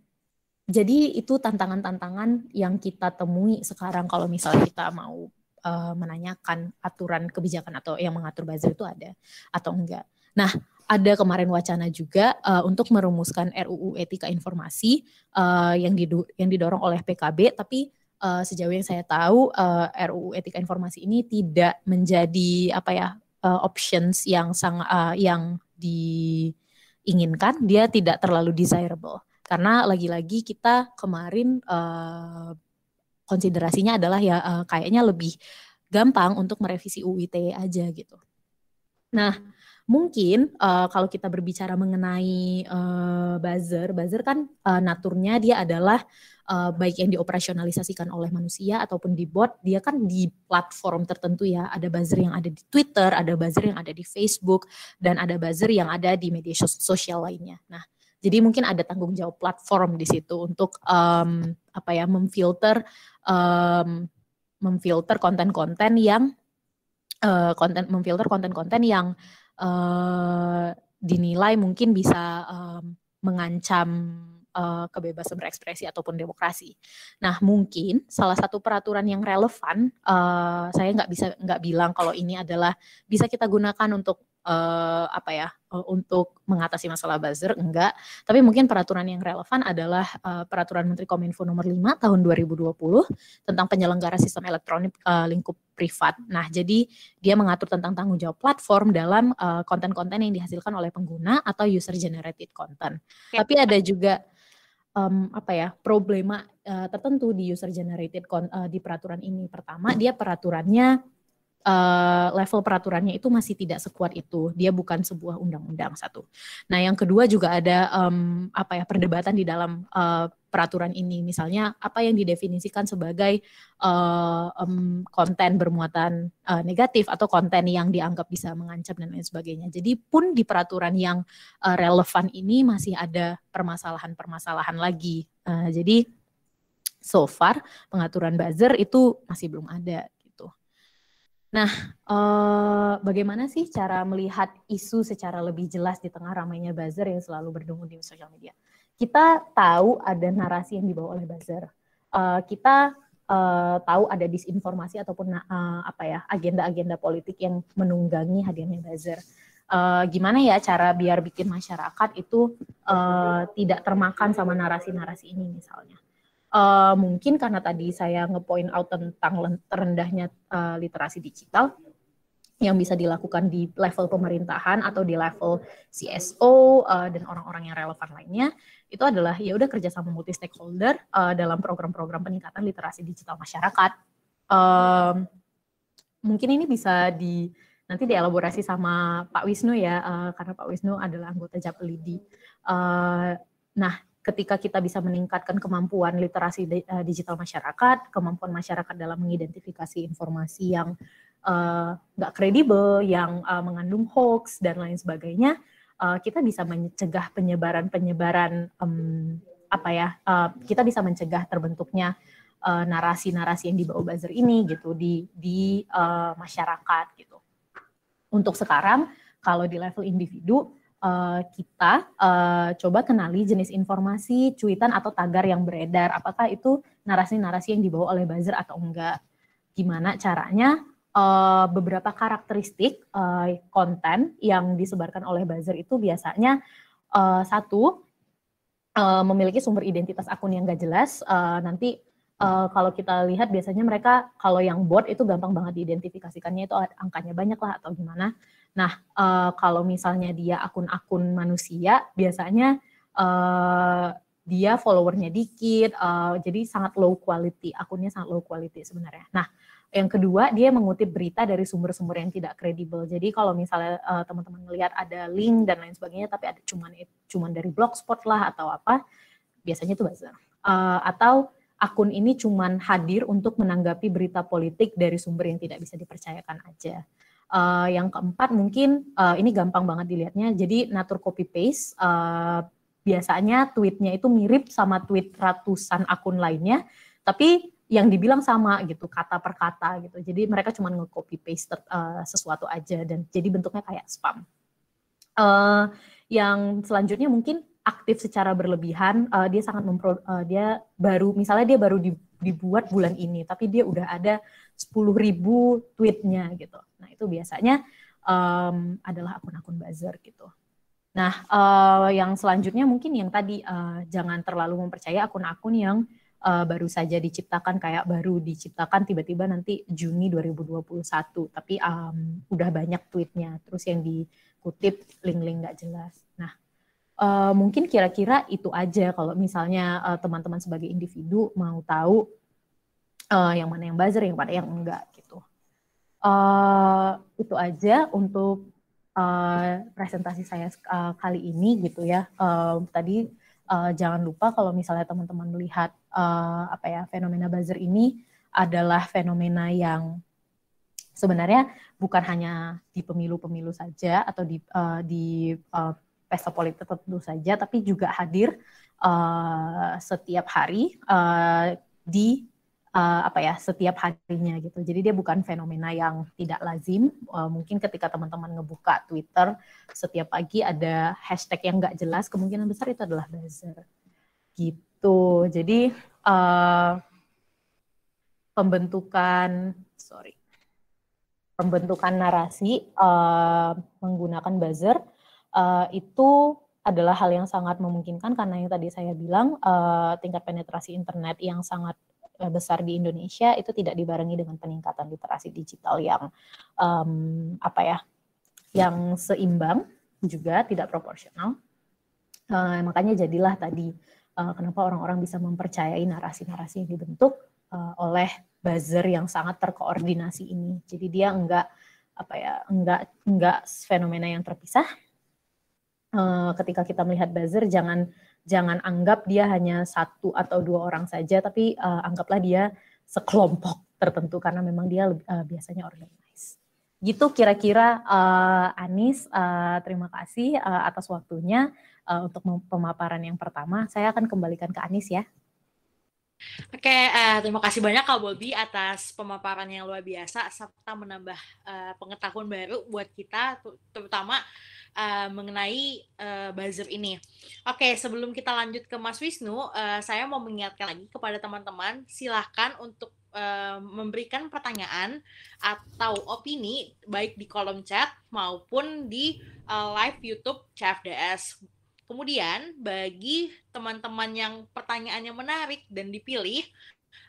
jadi itu tantangan-tantangan yang kita temui sekarang kalau misalnya kita mau menanyakan aturan kebijakan atau yang mengatur buzzer itu ada atau enggak. Nah, ada kemarin wacana juga uh, untuk merumuskan RUU etika informasi uh, yang didu yang didorong oleh PKB tapi uh, sejauh yang saya tahu uh, RUU etika informasi ini tidak menjadi apa ya uh, options yang sang uh, yang diinginkan. Dia tidak terlalu desirable. Karena lagi-lagi kita kemarin uh, konsiderasinya adalah ya uh, kayaknya lebih gampang untuk merevisi UU ITE aja gitu. Nah, mungkin uh, kalau kita berbicara mengenai uh, buzzer, buzzer kan uh, naturnya dia adalah uh, baik yang dioperasionalisasikan oleh manusia ataupun di bot, dia kan di platform tertentu ya. Ada buzzer yang ada di Twitter, ada buzzer yang ada di Facebook, dan ada buzzer yang ada di media sosial lainnya. Nah, jadi mungkin ada tanggung jawab platform di situ untuk um, apa ya memfilter um, memfilter konten-konten yang uh, konten memfilter konten-konten yang uh, dinilai mungkin bisa um, mengancam uh, kebebasan berekspresi ataupun demokrasi. Nah, mungkin salah satu peraturan yang relevan, uh, saya nggak bisa nggak bilang kalau ini adalah bisa kita gunakan untuk uh, apa ya uh, untuk mengatasi masalah buzzer enggak tapi mungkin peraturan yang relevan adalah uh, peraturan Menteri Kominfo nomor 5 tahun 2020 tentang penyelenggara sistem elektronik uh, lingkup privat. Nah, jadi dia mengatur tentang tanggung jawab platform dalam konten-konten uh, yang dihasilkan oleh pengguna atau user generated content. Okay. Tapi ada juga um, apa ya problema uh, tertentu di user generated uh, di peraturan ini. Pertama, dia peraturannya uh, level peraturannya itu masih tidak sekuat itu. Dia bukan sebuah undang-undang satu. Nah, yang kedua juga ada um, apa ya perdebatan di dalam uh, peraturan ini. Misalnya apa yang didefinisikan sebagai uh, um, konten bermuatan uh, negatif atau konten yang dianggap bisa mengancam dan lain sebagainya. Jadi pun di peraturan yang uh, relevan ini masih ada permasalahan-permasalahan lagi. Uh, jadi so far pengaturan buzzer itu masih belum ada Nah, eh, bagaimana sih cara melihat isu secara lebih jelas di tengah ramainya buzzer yang selalu berdengung di sosial media? Kita tahu ada narasi yang dibawa oleh buzzer. Eh, kita eh, tahu ada disinformasi ataupun eh, apa ya agenda-agenda politik yang menunggangi hadirnya buzzer. Uh, gimana ya cara biar bikin masyarakat itu uh, tidak termakan sama narasi-narasi ini misalnya uh, mungkin karena tadi saya ngepoint out tentang terendahnya uh, literasi digital yang bisa dilakukan di level pemerintahan atau di level CSO uh, eh, dan orang-orang yang relevan lainnya itu adalah ya udah kerjasama multi stakeholder uh, dalam program-program peningkatan literasi digital masyarakat. Um, mungkin ini bisa di nanti dielaborasi sama Pak Wisnu ya uh, karena Pak Wisnu adalah anggota Japelidi. Uh, nah ketika kita bisa meningkatkan kemampuan literasi eh, digital masyarakat, kemampuan masyarakat dalam mengidentifikasi informasi yang eh, nggak uh, kredibel, yang uh, mengandung hoax dan lain sebagainya, uh, kita bisa mencegah penyebaran-penyebaran um, apa ya, uh, kita bisa mencegah terbentuknya narasi-narasi uh, yang dibawa buzzer ini gitu di di uh, masyarakat gitu. Untuk sekarang kalau di level individu uh, kita uh, coba kenali jenis informasi, cuitan atau tagar yang beredar. Apakah itu narasi-narasi yang dibawa oleh buzzer atau enggak? Gimana caranya? Uh, beberapa karakteristik uh, konten yang disebarkan oleh buzzer itu biasanya uh, satu uh, memiliki sumber identitas akun yang gak jelas. Uh, nanti uh, kalau kita lihat biasanya mereka kalau yang bot itu gampang banget diidentifikasikannya itu angkanya banyak lah atau gimana. Nah, uh, kalau misalnya dia akun-akun manusia, biasanya uh, dia followernya dikit, uh, jadi sangat low quality, akunnya sangat low quality sebenarnya. Nah, yang kedua dia mengutip berita dari sumber-sumber yang tidak kredibel. Jadi kalau misalnya uh, teman-teman melihat ada link dan lain sebagainya, tapi ada cuman cuman dari blogspot lah atau apa, biasanya itu buzzer. Uh, atau akun ini cuman hadir untuk menanggapi berita politik dari sumber yang tidak bisa dipercayakan aja. Uh, yang keempat mungkin uh, ini gampang banget dilihatnya. Jadi natur copy paste uh, biasanya tweetnya itu mirip sama tweet ratusan akun lainnya, tapi yang dibilang sama gitu kata per kata gitu. Jadi mereka cuma nge-copy paste uh, sesuatu aja dan jadi bentuknya kayak spam. Uh, yang selanjutnya mungkin aktif secara berlebihan. Uh, dia sangat mempro, uh, dia baru misalnya dia baru di, dibuat bulan ini, tapi dia udah ada 10.000 tweetnya gitu. Nah, itu biasanya um, adalah akun-akun buzzer gitu. Nah, uh, yang selanjutnya mungkin yang tadi uh, jangan terlalu mempercaya akun-akun yang uh, baru saja diciptakan kayak baru diciptakan tiba-tiba nanti Juni 2021, tapi um, udah banyak tweetnya, terus yang dikutip link-link nggak jelas. Nah, uh, mungkin kira-kira itu aja kalau misalnya teman-teman uh, sebagai individu mau tahu uh, yang mana yang buzzer, yang mana yang enggak uh, itu aja untuk uh, presentasi saya uh, kali ini gitu ya. Uh, tadi uh, jangan lupa kalau misalnya teman-teman melihat uh, apa ya fenomena buzzer ini adalah fenomena yang sebenarnya bukan hanya di pemilu-pemilu saja atau di uh, di uh, pesta politik tertentu saja, tapi juga hadir uh, setiap hari uh, di uh, apa ya setiap harinya gitu. Jadi dia bukan fenomena yang tidak lazim. Uh, mungkin ketika teman-teman ngebuka Twitter setiap pagi ada hashtag yang nggak jelas, kemungkinan besar itu adalah buzzer. Gitu. Jadi uh, pembentukan sorry pembentukan narasi uh, menggunakan buzzer uh, itu adalah hal yang sangat memungkinkan karena yang tadi saya bilang uh, tingkat penetrasi internet yang sangat besar di Indonesia itu tidak dibarengi dengan peningkatan literasi digital yang um, apa ya yang seimbang juga tidak proporsional uh, makanya jadilah tadi uh, kenapa orang-orang bisa mempercayai narasi-narasi yang dibentuk uh, oleh buzzer yang sangat terkoordinasi ini. Jadi dia enggak apa ya, enggak enggak fenomena yang terpisah. Uh, ketika kita melihat buzzer jangan jangan anggap dia hanya satu atau dua orang saja, tapi uh, anggaplah dia sekelompok tertentu karena memang dia uh, biasanya organize. Gitu kira-kira uh, Anis, uh, terima kasih uh, atas waktunya uh, untuk pemaparan yang pertama. Saya akan kembalikan ke Anis ya. Oke, uh, terima kasih banyak Kak Bobby atas pemaparan yang luar biasa serta menambah uh, pengetahuan baru buat kita, terutama uh, mengenai uh, buzzer ini. Oke, sebelum kita lanjut ke Mas Wisnu, uh, saya mau mengingatkan lagi kepada teman-teman, silahkan untuk uh, memberikan pertanyaan atau opini baik di kolom chat maupun di uh, live YouTube CFDS Kemudian bagi teman-teman yang pertanyaannya menarik dan dipilih,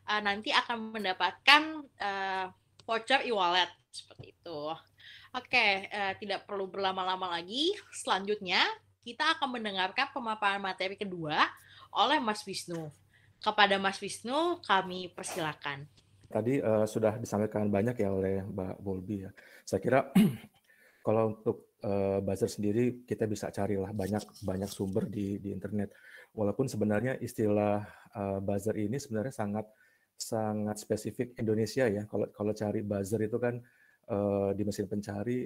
uh, nanti akan mendapatkan uh, voucher e-wallet seperti itu. Oke, uh, tidak perlu berlama-lama lagi. Selanjutnya kita akan mendengarkan pemaparan materi kedua oleh Mas Wisnu. Kepada Mas Wisnu, kami persilakan. Tadi uh, sudah disampaikan banyak ya oleh Mbak Bolbi ya. Saya kira kalau untuk uh, buzzer sendiri kita bisa carilah banyak banyak sumber di di internet. Walaupun sebenarnya istilah uh, buzzer ini sebenarnya sangat sangat spesifik Indonesia ya. Kalau kalau cari buzzer itu kan uh, di mesin pencari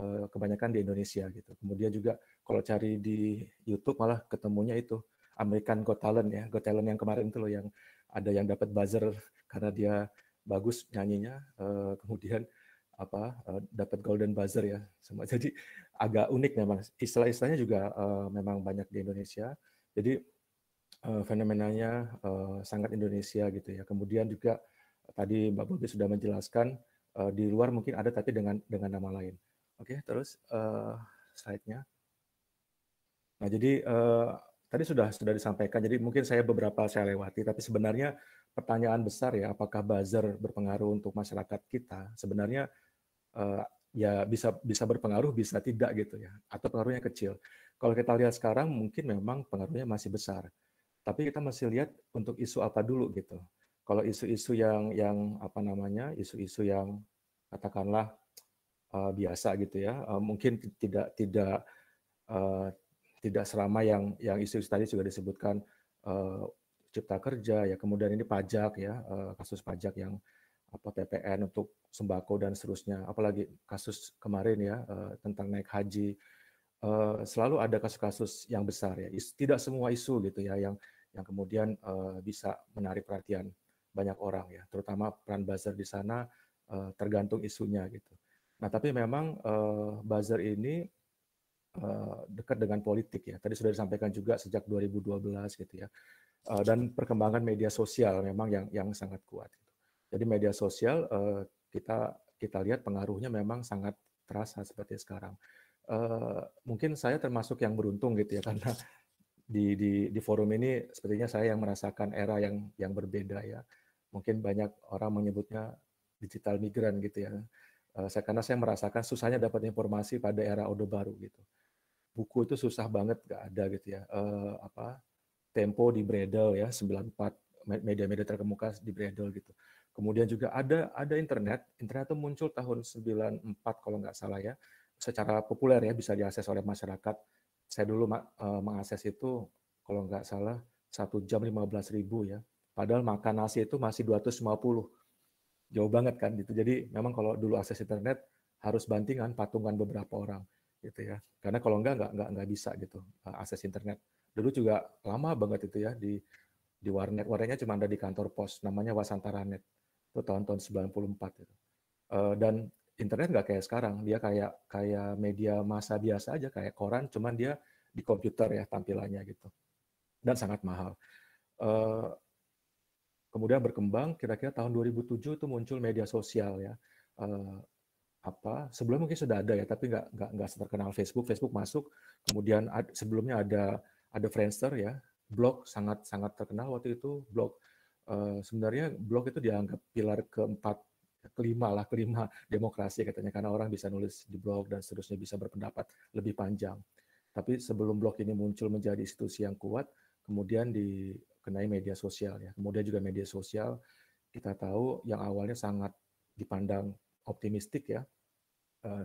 uh, kebanyakan di Indonesia gitu. Kemudian juga kalau cari di YouTube malah ketemunya itu American Got Talent ya, Got Talent yang kemarin itu loh yang ada yang dapat buzzer karena dia bagus nyanyinya, uh, kemudian apa dapat golden buzzer ya jadi agak unik memang. Istilah-istilahnya juga memang banyak di Indonesia. Jadi fenomenanya sangat Indonesia gitu ya. Kemudian juga tadi Mbak Bobi sudah menjelaskan uh, di luar mungkin ada tapi dengan dengan nama lain oke okay, terus uh, slide-nya nah jadi uh, tadi sudah sudah disampaikan jadi mungkin saya beberapa saya lewati tapi sebenarnya pertanyaan besar ya apakah buzzer berpengaruh untuk masyarakat kita sebenarnya uh, ya bisa bisa berpengaruh bisa tidak gitu ya atau pengaruhnya kecil. Kalau kita lihat sekarang mungkin memang pengaruhnya masih besar. Tapi kita masih lihat untuk isu apa dulu gitu. Kalau isu-isu yang yang apa namanya isu-isu yang katakanlah uh, biasa gitu ya uh, mungkin tidak tidak uh, tidak selama yang yang isu-isu tadi juga disebutkan uh, cipta kerja ya kemudian ini pajak ya uh, kasus pajak yang apa PPN untuk sembako dan seterusnya. Apalagi kasus kemarin ya uh, tentang naik haji, uh, selalu ada kasus-kasus yang besar ya. Tidak semua isu gitu ya yang yang kemudian uh, bisa menarik perhatian banyak orang ya. Terutama peran buzzer di sana uh, tergantung isunya gitu. Nah tapi memang uh, buzzer ini uh, dekat dengan politik ya. Tadi sudah disampaikan juga sejak 2012 gitu ya. Uh, dan perkembangan media sosial memang yang yang sangat kuat. Jadi media sosial uh, kita kita lihat pengaruhnya memang sangat terasa seperti sekarang. Uh, mungkin saya termasuk yang beruntung gitu ya karena di di di forum ini sepertinya saya yang merasakan era yang yang berbeda ya. Mungkin banyak orang menyebutnya digital migran gitu ya. Uh, saya karena saya merasakan susahnya dapat informasi pada era Orde Baru gitu. Buku itu susah banget gak ada gitu ya. Uh, apa Tempo di Bredel ya 94 media-media terkemuka di Bredel gitu. Kemudian juga ada ada internet. Internet itu muncul tahun 94 kalau nggak salah ya. Secara populer ya bisa diakses oleh masyarakat. Saya dulu uh, mengakses itu kalau nggak salah satu jam 15 ribu ya. Padahal makan nasi itu masih 250. Jauh banget kan gitu. Jadi memang kalau dulu akses internet harus bantingan patungan beberapa orang gitu ya. Karena kalau nggak nggak nggak nggak bisa gitu uh, akses internet. Dulu juga lama banget itu ya di di warnet warnetnya cuma ada di kantor pos namanya Wasantaranet itu tahun-tahun 94 itu. Uh, dan internet nggak kayak sekarang, dia kayak kayak media massa biasa aja, kayak koran, cuman dia di komputer ya tampilannya gitu. Dan sangat mahal. Uh, kemudian berkembang, kira-kira tahun 2007 itu muncul media sosial ya. Uh, apa sebelumnya mungkin sudah ada ya tapi nggak nggak nggak terkenal Facebook. Facebook masuk kemudian ad, sebelumnya ada ada Friendster ya. Blog sangat sangat terkenal waktu itu. Blog uh, sebenarnya blog itu dianggap pilar keempat kelima lah kelima demokrasi katanya karena orang bisa nulis di blog dan seterusnya bisa berpendapat lebih panjang. Tapi sebelum blog ini muncul menjadi institusi yang kuat kemudian dikenai media sosial ya. Kemudian juga media sosial kita tahu yang awalnya sangat dipandang optimistik ya uh,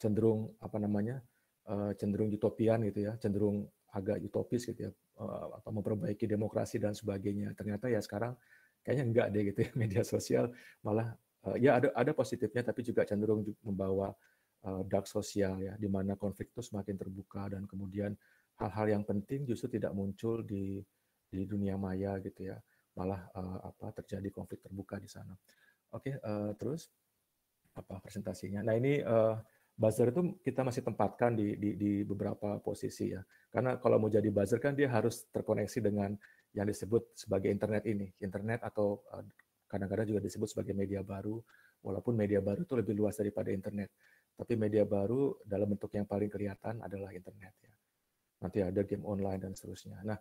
cenderung apa namanya uh, cenderung utopian gitu ya cenderung agak utopis gitu ya uh, apa memperbaiki demokrasi dan sebagainya. Ternyata ya sekarang kayaknya enggak deh gitu ya media sosial. Malah ya ada ada positifnya tapi juga cenderung membawa dark sosial ya di mana konflik itu semakin terbuka dan kemudian hal-hal yang penting justru tidak muncul di di dunia maya gitu ya malah uh, apa terjadi konflik terbuka di sana oke okay, uh, terus apa presentasinya. Nah ini uh, buzzer itu kita masih tempatkan di, di, di beberapa posisi ya. Karena kalau mau jadi buzzer kan dia harus terkoneksi dengan yang disebut sebagai internet ini, internet atau kadang eh, kadang-kadang juga disebut sebagai media baru, walaupun media baru itu lebih luas daripada internet. Tapi media baru dalam bentuk yang paling kelihatan adalah internet ya. Nanti ada game online dan seterusnya. Nah,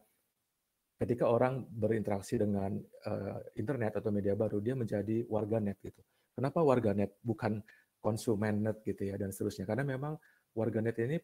ketika orang berinteraksi dengan uh, internet atau media baru, dia menjadi warga net gitu. Kenapa warganet bukan konsumen net gitu ya dan seterusnya? Karena memang warganet ini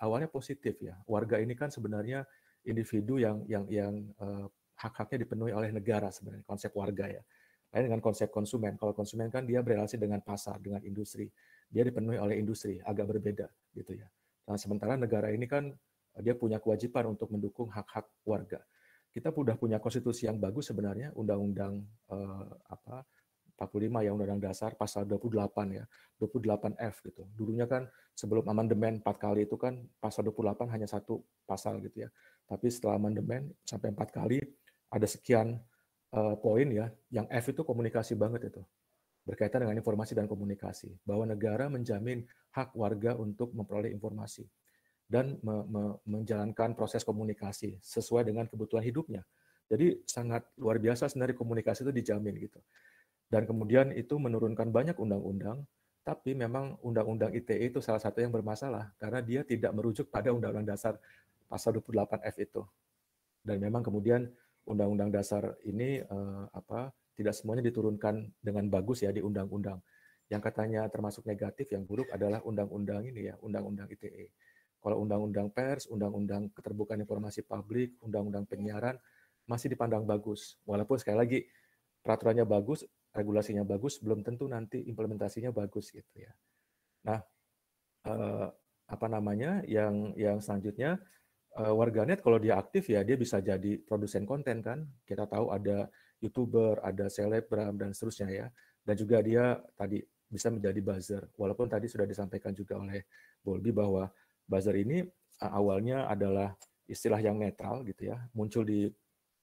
awalnya positif ya. Warga ini kan sebenarnya individu yang yang yang uh, hak-haknya dipenuhi oleh negara sebenarnya konsep warga ya. Lain dengan konsep konsumen. Kalau konsumen kan dia berrelasi dengan pasar, dengan industri. Dia dipenuhi oleh industri, agak berbeda gitu ya. Nah, sementara negara ini kan dia punya kewajiban untuk mendukung hak-hak warga. Kita sudah punya konstitusi yang bagus sebenarnya, undang-undang uh, apa 45 ya Undang-Undang Dasar pasal 28 ya, 28F gitu. Dulunya kan sebelum amandemen 4 kali itu kan pasal 28 hanya satu pasal gitu ya. Tapi setelah amandemen sampai 4 kali ada sekian uh, poin ya, yang F itu komunikasi banget itu. Berkaitan dengan informasi dan komunikasi, bahwa negara menjamin hak warga untuk memperoleh informasi dan me me menjalankan proses komunikasi sesuai dengan kebutuhan hidupnya. Jadi sangat luar biasa sebenarnya komunikasi itu dijamin gitu. Dan kemudian itu menurunkan banyak undang-undang, tapi memang undang-undang ITE itu salah satu yang bermasalah karena dia tidak merujuk pada undang-undang dasar pasal 28F itu. Dan memang kemudian undang-undang dasar ini eh, apa tidak semuanya diturunkan dengan bagus ya di undang-undang. Yang katanya termasuk negatif yang buruk adalah undang-undang ini ya, undang-undang ITE. Kalau undang-undang pers, undang-undang keterbukaan informasi publik, undang-undang penyiaran masih dipandang bagus. Walaupun sekali lagi peraturannya bagus, regulasinya bagus, belum tentu nanti implementasinya bagus gitu ya. Nah, eh, apa namanya? Yang yang selanjutnya eh, warganet kalau dia aktif ya dia bisa jadi produsen konten kan. Kita tahu ada youtuber, ada selebgram dan seterusnya ya. Dan juga dia tadi bisa menjadi buzzer. Walaupun tadi sudah disampaikan juga oleh Bolbi bahwa buzzer ini eh, awalnya adalah istilah yang netral gitu ya, muncul di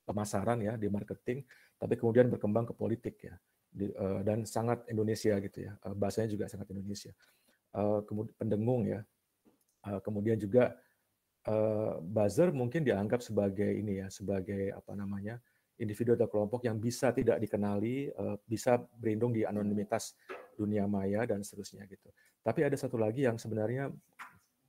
pemasaran ya, di marketing, tapi kemudian berkembang ke politik ya uh, dan sangat Indonesia gitu ya. Uh, bahasanya juga sangat Indonesia. Kemudian pendengung ya. Kemudian juga uh, buzzer mungkin dianggap sebagai ini ya, sebagai apa namanya? individu atau kelompok yang bisa tidak dikenali, bisa berlindung di anonimitas dunia maya dan seterusnya gitu. Tapi ada satu lagi yang sebenarnya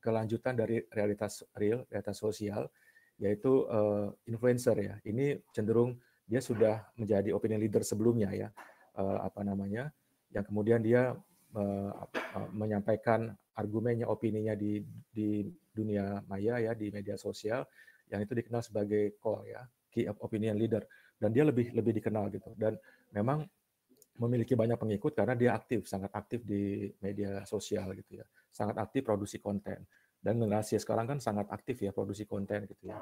kelanjutan dari realitas real, realitas sosial, yaitu uh, influencer ya. Ini cenderung dia sudah menjadi opinion leader sebelumnya ya. Uh, apa namanya yang kemudian dia uh, uh, menyampaikan argumennya opininya di di dunia maya ya di media sosial yang itu dikenal sebagai call ya key opinion leader. Dan dia lebih lebih dikenal gitu. Dan memang memiliki banyak pengikut karena dia aktif sangat aktif di media sosial gitu ya sangat aktif produksi konten dan generasi sekarang kan sangat aktif ya produksi konten gitu ya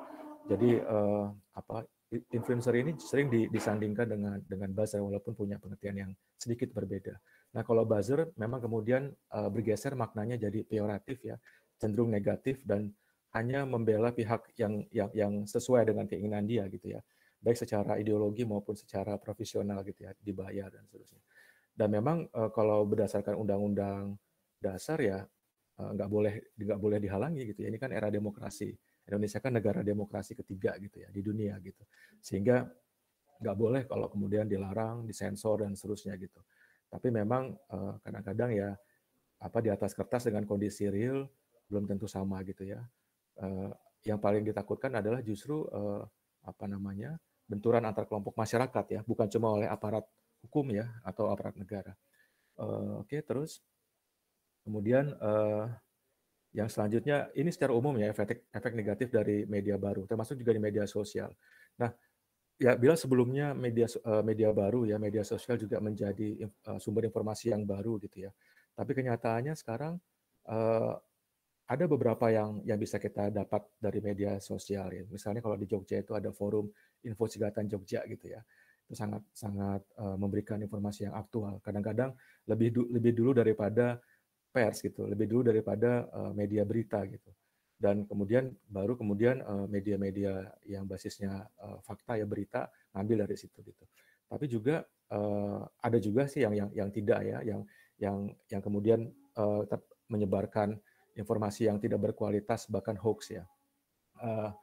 jadi uh, apa influencer ini sering disandingkan dengan dengan buzzer walaupun punya pengertian yang sedikit berbeda. Nah, kalau buzzer memang kemudian uh, bergeser maknanya jadi peyoratif ya, cenderung negatif dan hanya membela pihak yang yang yang sesuai dengan keinginan dia gitu ya. Baik secara ideologi maupun secara profesional gitu ya, dibayar dan seterusnya. Dan memang uh, kalau berdasarkan undang-undang dasar ya nggak uh, boleh nggak boleh dihalangi gitu ya. Ini kan era demokrasi Indonesia kan negara demokrasi ketiga gitu ya di dunia gitu. Sehingga nggak boleh kalau kemudian dilarang, disensor dan seterusnya gitu. Tapi memang eh, kadang-kadang ya apa di atas kertas dengan kondisi real belum tentu sama gitu ya. Uh, yang paling ditakutkan adalah justru apa namanya benturan antar kelompok masyarakat ya, bukan cuma oleh aparat hukum ya atau aparat negara. Oke, okay, terus kemudian uh, yang selanjutnya ini secara umum ya efek efek negatif dari media baru, termasuk juga di media sosial. Nah, ya bila sebelumnya media media baru ya media sosial juga menjadi sumber informasi yang baru gitu ya tapi kenyataannya sekarang uh, ada beberapa yang yang bisa kita dapat dari media sosial ya. Misalnya kalau di Jogja itu ada forum Info Cigatan Jogja gitu ya. Itu sangat sangat memberikan informasi yang aktual. Kadang-kadang lebih lebih dulu daripada pers gitu, lebih dulu daripada uh, media berita gitu. Dan kemudian baru kemudian media-media uh, yang basisnya uh, fakta ya berita ngambil dari situ gitu. Tapi juga uh, ada juga sih yang yang yang tidak ya, yang yang yang kemudian uh, menyebarkan informasi yang tidak berkualitas bahkan hoax ya. Uh,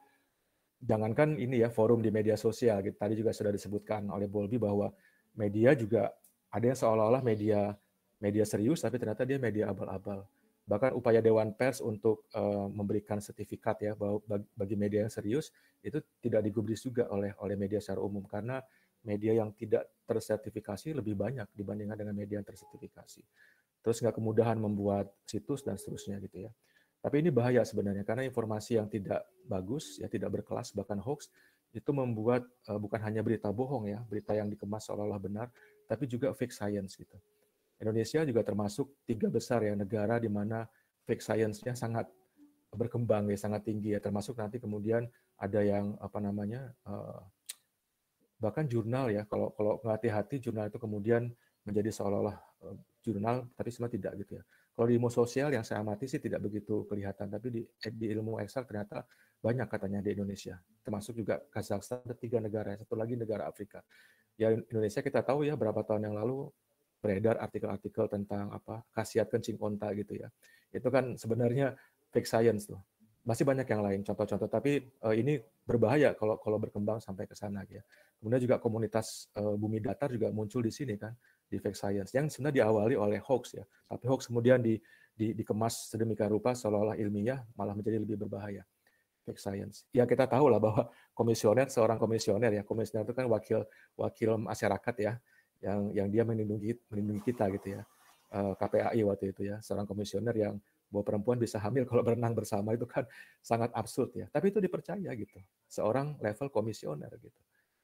jangankan ini ya forum di media sosial, gitu. tadi juga sudah disebutkan oleh Bolbi bahwa media juga ada yang seolah-olah media media serius tapi ternyata dia media abal-abal. Bahkan upaya Dewan Pers untuk uh, memberikan sertifikat ya bahwa bagi media yang serius itu tidak digubris juga oleh oleh media secara umum karena media yang tidak tersertifikasi lebih banyak dibandingkan dengan media yang tersertifikasi. Terus nggak kemudahan membuat situs dan seterusnya gitu ya. Tapi ini bahaya sebenarnya karena informasi yang tidak bagus, ya tidak berkelas bahkan hoax itu membuat uh, bukan hanya berita bohong ya, berita yang dikemas seolah-olah benar, tapi juga fake science gitu. Indonesia juga termasuk tiga besar ya negara di mana fake science-nya sangat berkembang ya, sangat tinggi ya, termasuk nanti kemudian ada yang apa namanya uh, bahkan jurnal ya. Kalau kalau nggak hati-hati jurnal itu kemudian menjadi seolah-olah uh, jurnal tapi sebenarnya tidak gitu ya. Kalau di ilmu sosial yang saya amati sih tidak begitu kelihatan tapi di di ilmu eksak ternyata banyak katanya di Indonesia. Termasuk juga Kazakhstan ada tiga negara satu lagi negara Afrika. Ya Indonesia kita tahu ya berapa tahun yang lalu beredar artikel-artikel tentang apa khasiat kencing onta gitu ya itu kan sebenarnya fake science tuh masih banyak yang lain contoh-contoh tapi uh, ini berbahaya kalau kalau berkembang sampai ke sana ya. Kemudian juga komunitas uh, bumi datar juga muncul di sini kan di fake science yang sebenarnya diawali oleh hoax ya. Tapi hoax kemudian di, di dikemas sedemikian rupa seolah-olah ilmiah malah menjadi lebih berbahaya. Fake science. Ya kita tahu lah bahwa komisioner seorang komisioner ya, komisioner itu kan wakil wakil masyarakat ya yang yang dia melindungi melindungi kita gitu ya. Eh, KPAI waktu itu ya, seorang komisioner yang bahwa perempuan bisa hamil kalau berenang bersama itu kan sangat absurd ya. Tapi itu dipercaya gitu. Seorang level komisioner gitu.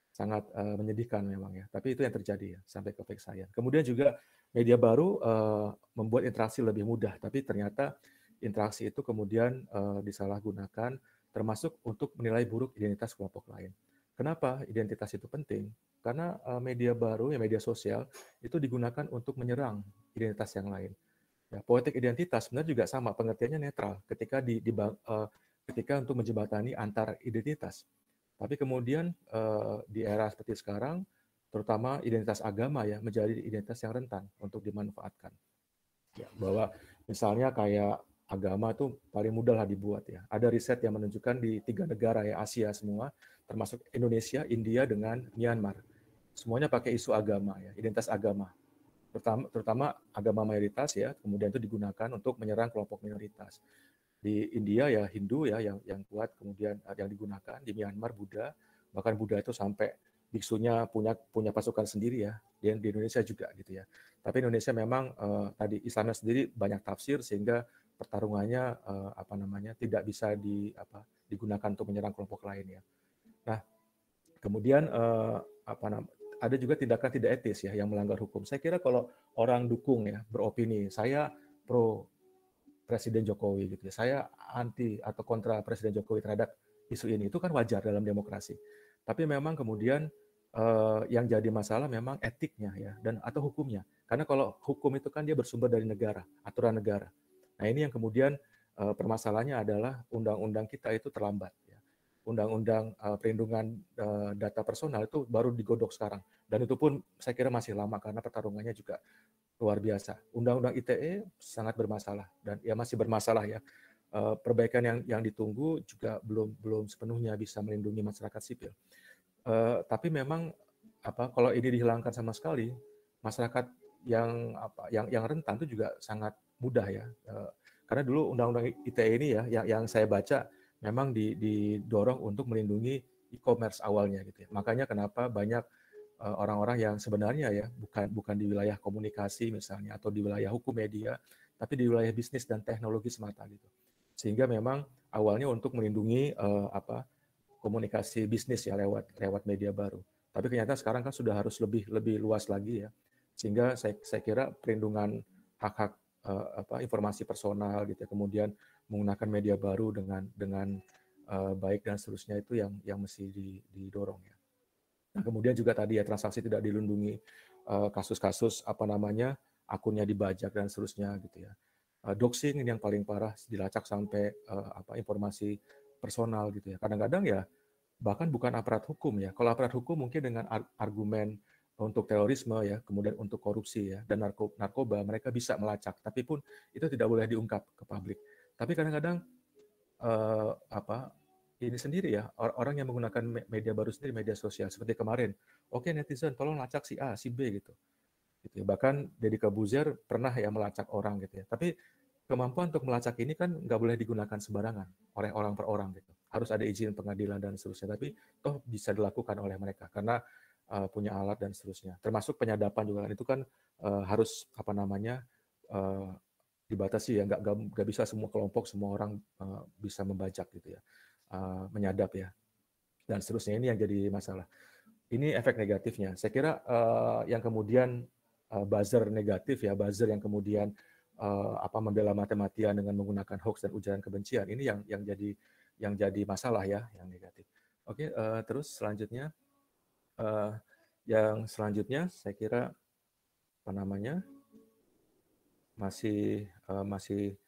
Sangat uh, menyedihkan memang ya. Tapi itu yang terjadi ya sampai ke fake science. Kemudian juga media baru uh, membuat interaksi lebih mudah, tapi ternyata interaksi itu kemudian uh, disalahgunakan termasuk untuk menilai buruk identitas kelompok lain. Kenapa identitas itu penting? Karena uh, media baru, ya media sosial, itu digunakan untuk menyerang identitas yang lain Ya, politik identitas sebenarnya juga sama, pengertiannya netral ketika di, di uh, ketika untuk menjembatani antar identitas. Tapi kemudian uh, di era seperti sekarang, terutama identitas agama ya menjadi identitas yang rentan untuk dimanfaatkan. Ya, bahwa misalnya kayak agama itu paling mudah lah dibuat ya. Ada riset yang menunjukkan di tiga negara ya Asia semua, termasuk Indonesia, India dengan Myanmar. Semuanya pakai isu agama ya, identitas agama terutama, terutama agama mayoritas ya, kemudian itu digunakan untuk menyerang kelompok minoritas. Di India ya Hindu ya yang yang kuat, kemudian eh, yang digunakan di Myanmar Buddha, bahkan Buddha itu sampai biksunya punya punya pasukan sendiri ya, di, di Indonesia juga gitu ya. Tapi Indonesia memang uh, tadi Islamnya sendiri banyak tafsir sehingga pertarungannya uh, apa namanya tidak bisa di apa digunakan untuk menyerang kelompok lain ya. Nah, kemudian uh, apa namanya ada juga tindakan tidak etis ya yang melanggar hukum. Saya kira kalau orang dukung ya beropini, saya pro Presiden Jokowi gitu ya, saya anti atau kontra Presiden Jokowi terhadap isu ini itu kan wajar dalam demokrasi. Tapi memang kemudian eh, yang jadi masalah memang etiknya ya dan atau hukumnya. Karena kalau hukum itu kan dia bersumber dari negara, aturan negara. Nah ini yang kemudian eh, permasalahannya adalah undang-undang kita itu terlambat undang-undang uh, perlindungan uh, data personal itu baru digodok sekarang dan itu pun saya kira masih lama karena pertarungannya juga luar biasa. Undang-undang ITE sangat bermasalah dan ya masih bermasalah ya. Uh, perbaikan yang yang ditunggu juga belum belum sepenuhnya bisa melindungi masyarakat sipil. Uh, tapi memang apa kalau ini dihilangkan sama sekali masyarakat yang apa yang yang rentan itu juga sangat mudah ya. Uh, karena dulu undang-undang ITE ini ya yang yang saya baca memang didorong untuk melindungi e-commerce awalnya gitu ya. Makanya kenapa banyak eh, orang-orang yang sebenarnya ya bukan bukan di wilayah komunikasi misalnya atau di wilayah hukum media, tapi di wilayah bisnis dan teknologi semata gitu. Sehingga memang awalnya untuk melindungi uh, apa komunikasi bisnis ya lewat lewat media baru. Tapi ternyata sekarang kan sudah harus lebih lebih luas lagi ya. Sehingga saya saya kira perlindungan hak-hak uh, apa informasi personal gitu ya. Kemudian menggunakan media baru dengan dengan uh, baik dan seterusnya itu yang yang mesti didorong ya. Nah, kemudian juga tadi ya transaksi tidak dilindungi kasus-kasus uh, apa namanya akunnya dibajak dan seterusnya gitu ya. Uh, doxing ini yang paling parah dilacak sampai uh, apa informasi personal gitu ya. Kadang-kadang ya bahkan bukan aparat hukum ya. Kalau aparat hukum mungkin dengan argumen untuk terorisme ya, kemudian untuk korupsi ya dan narkoba mereka bisa melacak, tapi pun itu tidak boleh diungkap ke publik. Tapi kadang-kadang uh, apa ini sendiri ya orang yang menggunakan media baru sendiri media sosial seperti kemarin, oke okay, netizen tolong lacak si A, si B gitu. Gitu ya. Bahkan Deddy Kabuzer pernah ya melacak orang gitu ya. Tapi kemampuan untuk melacak ini kan nggak boleh digunakan sembarangan oleh orang per orang gitu. Harus ada izin pengadilan dan seterusnya. Tapi toh bisa dilakukan oleh mereka karena uh, punya alat dan seterusnya. Termasuk penyadapan juga kan itu kan uh, harus apa namanya uh, dibatasi ya, nggak nggak bisa semua kelompok semua orang uh, bisa membajak gitu ya, uh, menyadap ya dan seterusnya ini yang jadi masalah. Ini efek negatifnya. Saya kira uh, yang kemudian uh, buzzer negatif ya, buzzer yang kemudian uh, apa membela mati-matian dengan menggunakan hoax dan ujaran kebencian ini yang yang jadi yang jadi masalah ya, yang negatif. Oke, uh, terus selanjutnya uh, yang selanjutnya saya kira apa namanya masih uh, masih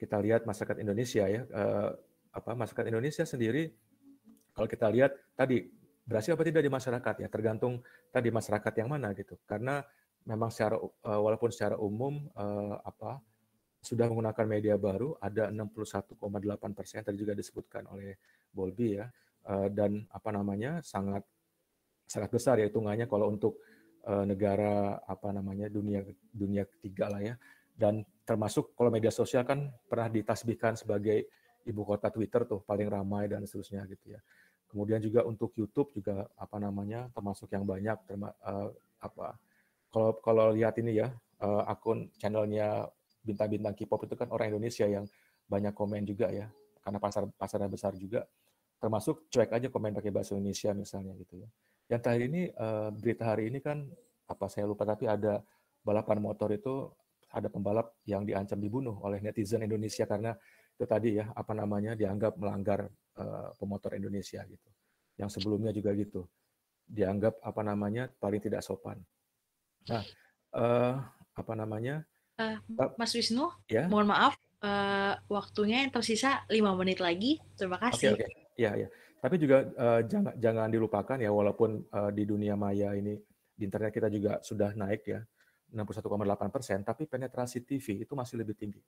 kita lihat masyarakat Indonesia ya uh, apa masyarakat Indonesia sendiri kalau kita lihat tadi berhasil apa tidak di masyarakat ya tergantung tadi masyarakat yang mana gitu. Karena memang secara uh, walaupun secara umum uh, apa sudah menggunakan media baru ada 61,8 persen tadi juga disebutkan oleh Bolbi ya uh, dan apa namanya sangat sangat besar ya hitungannya kalau untuk negara apa namanya dunia dunia ketiga lah ya dan termasuk kalau media sosial kan pernah ditasbihkan sebagai ibu kota Twitter tuh paling ramai dan seterusnya gitu ya. Kemudian juga untuk YouTube juga apa namanya termasuk yang banyak terma, uh, apa kalau kalau lihat ini ya uh, akun channelnya bintang-bintang K-pop itu kan orang Indonesia yang banyak komen juga ya karena pasar pasarnya besar juga. Termasuk cuek aja komen pakai bahasa Indonesia misalnya gitu ya. Yang terakhir ini uh, berita hari ini kan apa saya lupa tapi ada balapan motor itu ada pembalap yang diancam dibunuh oleh netizen Indonesia karena itu tadi ya apa namanya dianggap melanggar uh, pemotor Indonesia gitu. Yang sebelumnya juga gitu. Dianggap apa namanya paling tidak sopan. Nah, uh, apa namanya? Uh, Mas Wisnu, ya? mohon maaf uh, waktunya yang tersisa lima menit lagi. Terima kasih. Oke, okay. Okay. Ya, ya. Tapi juga uh, jangan jangan dilupakan ya walaupun uh, di dunia maya ini di internet kita juga sudah naik ya 61,8 persen, tapi penetrasi TV itu masih lebih tinggi.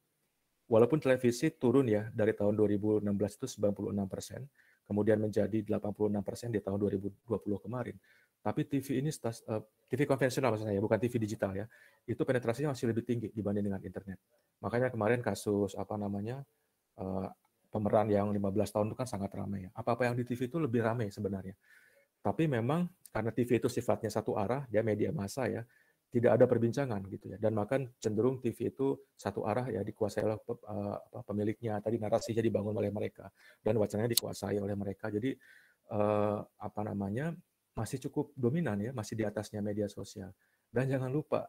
Walaupun televisi turun ya dari tahun 2016 itu 96 persen, kemudian menjadi 86 persen di tahun 2020 kemarin. Tapi TV ini TV konvensional maksudnya ya, bukan TV digital ya, itu penetrasinya masih lebih tinggi dibanding dengan internet. Makanya kemarin kasus apa namanya uh, pemeran yang 15 tahun itu kan sangat ramai ya. Apa-apa yang di TV itu lebih ramai sebenarnya. Tapi memang karena TV itu sifatnya satu arah, dia media massa ya, tidak ada perbincangan gitu ya. Dan makan cenderung TV itu satu arah ya dikuasai oleh uh, pemiliknya. Tadi narasinya dibangun oleh mereka dan wacananya dikuasai oleh mereka. Jadi uh, apa namanya masih cukup dominan ya, masih di atasnya media sosial. Dan jangan lupa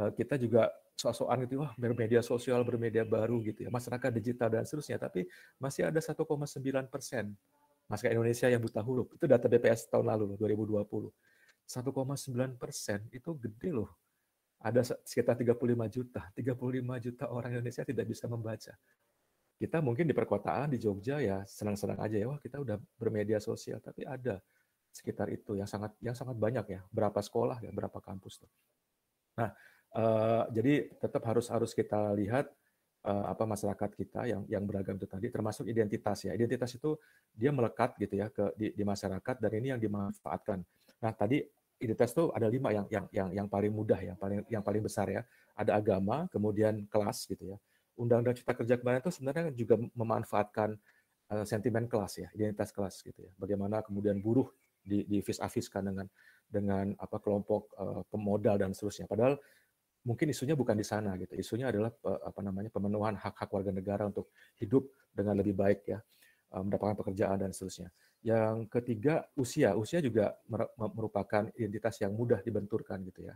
uh, kita juga soal-soal gitu, wah bermedia sosial, bermedia baru gitu ya, masyarakat digital dan seterusnya, tapi masih ada 1,9 persen masyarakat Indonesia yang buta huruf. Itu data BPS tahun lalu, 2020. 1,9 persen itu gede loh. Ada sekitar 35 juta. 35 juta orang Indonesia tidak bisa membaca. Kita mungkin di perkotaan, di Jogja ya senang-senang aja ya, wah kita udah bermedia sosial, tapi ada sekitar itu yang sangat yang sangat banyak ya, berapa sekolah ya, berapa kampus tuh. Nah, Uh, jadi tetap harus harus kita lihat uh, apa masyarakat kita yang yang beragam itu tadi, termasuk identitas ya. Identitas itu dia melekat gitu ya ke di, di masyarakat dan ini yang dimanfaatkan. Nah tadi identitas itu ada lima yang yang yang yang paling mudah, yang paling yang paling besar ya. Ada agama, kemudian kelas gitu ya. Undang-Undang Cipta Kerja kemarin itu sebenarnya juga memanfaatkan uh, sentimen kelas ya, identitas kelas gitu ya. Bagaimana kemudian buruh di di vis dengan dengan apa kelompok uh, pemodal dan seterusnya. Padahal mungkin isunya bukan di sana gitu. Isunya adalah uh, apa namanya pemenuhan hak-hak warga negara untuk hidup dengan lebih baik ya, mendapatkan pekerjaan dan seterusnya. Yang ketiga usia, usia juga merupakan identitas yang mudah dibenturkan gitu ya.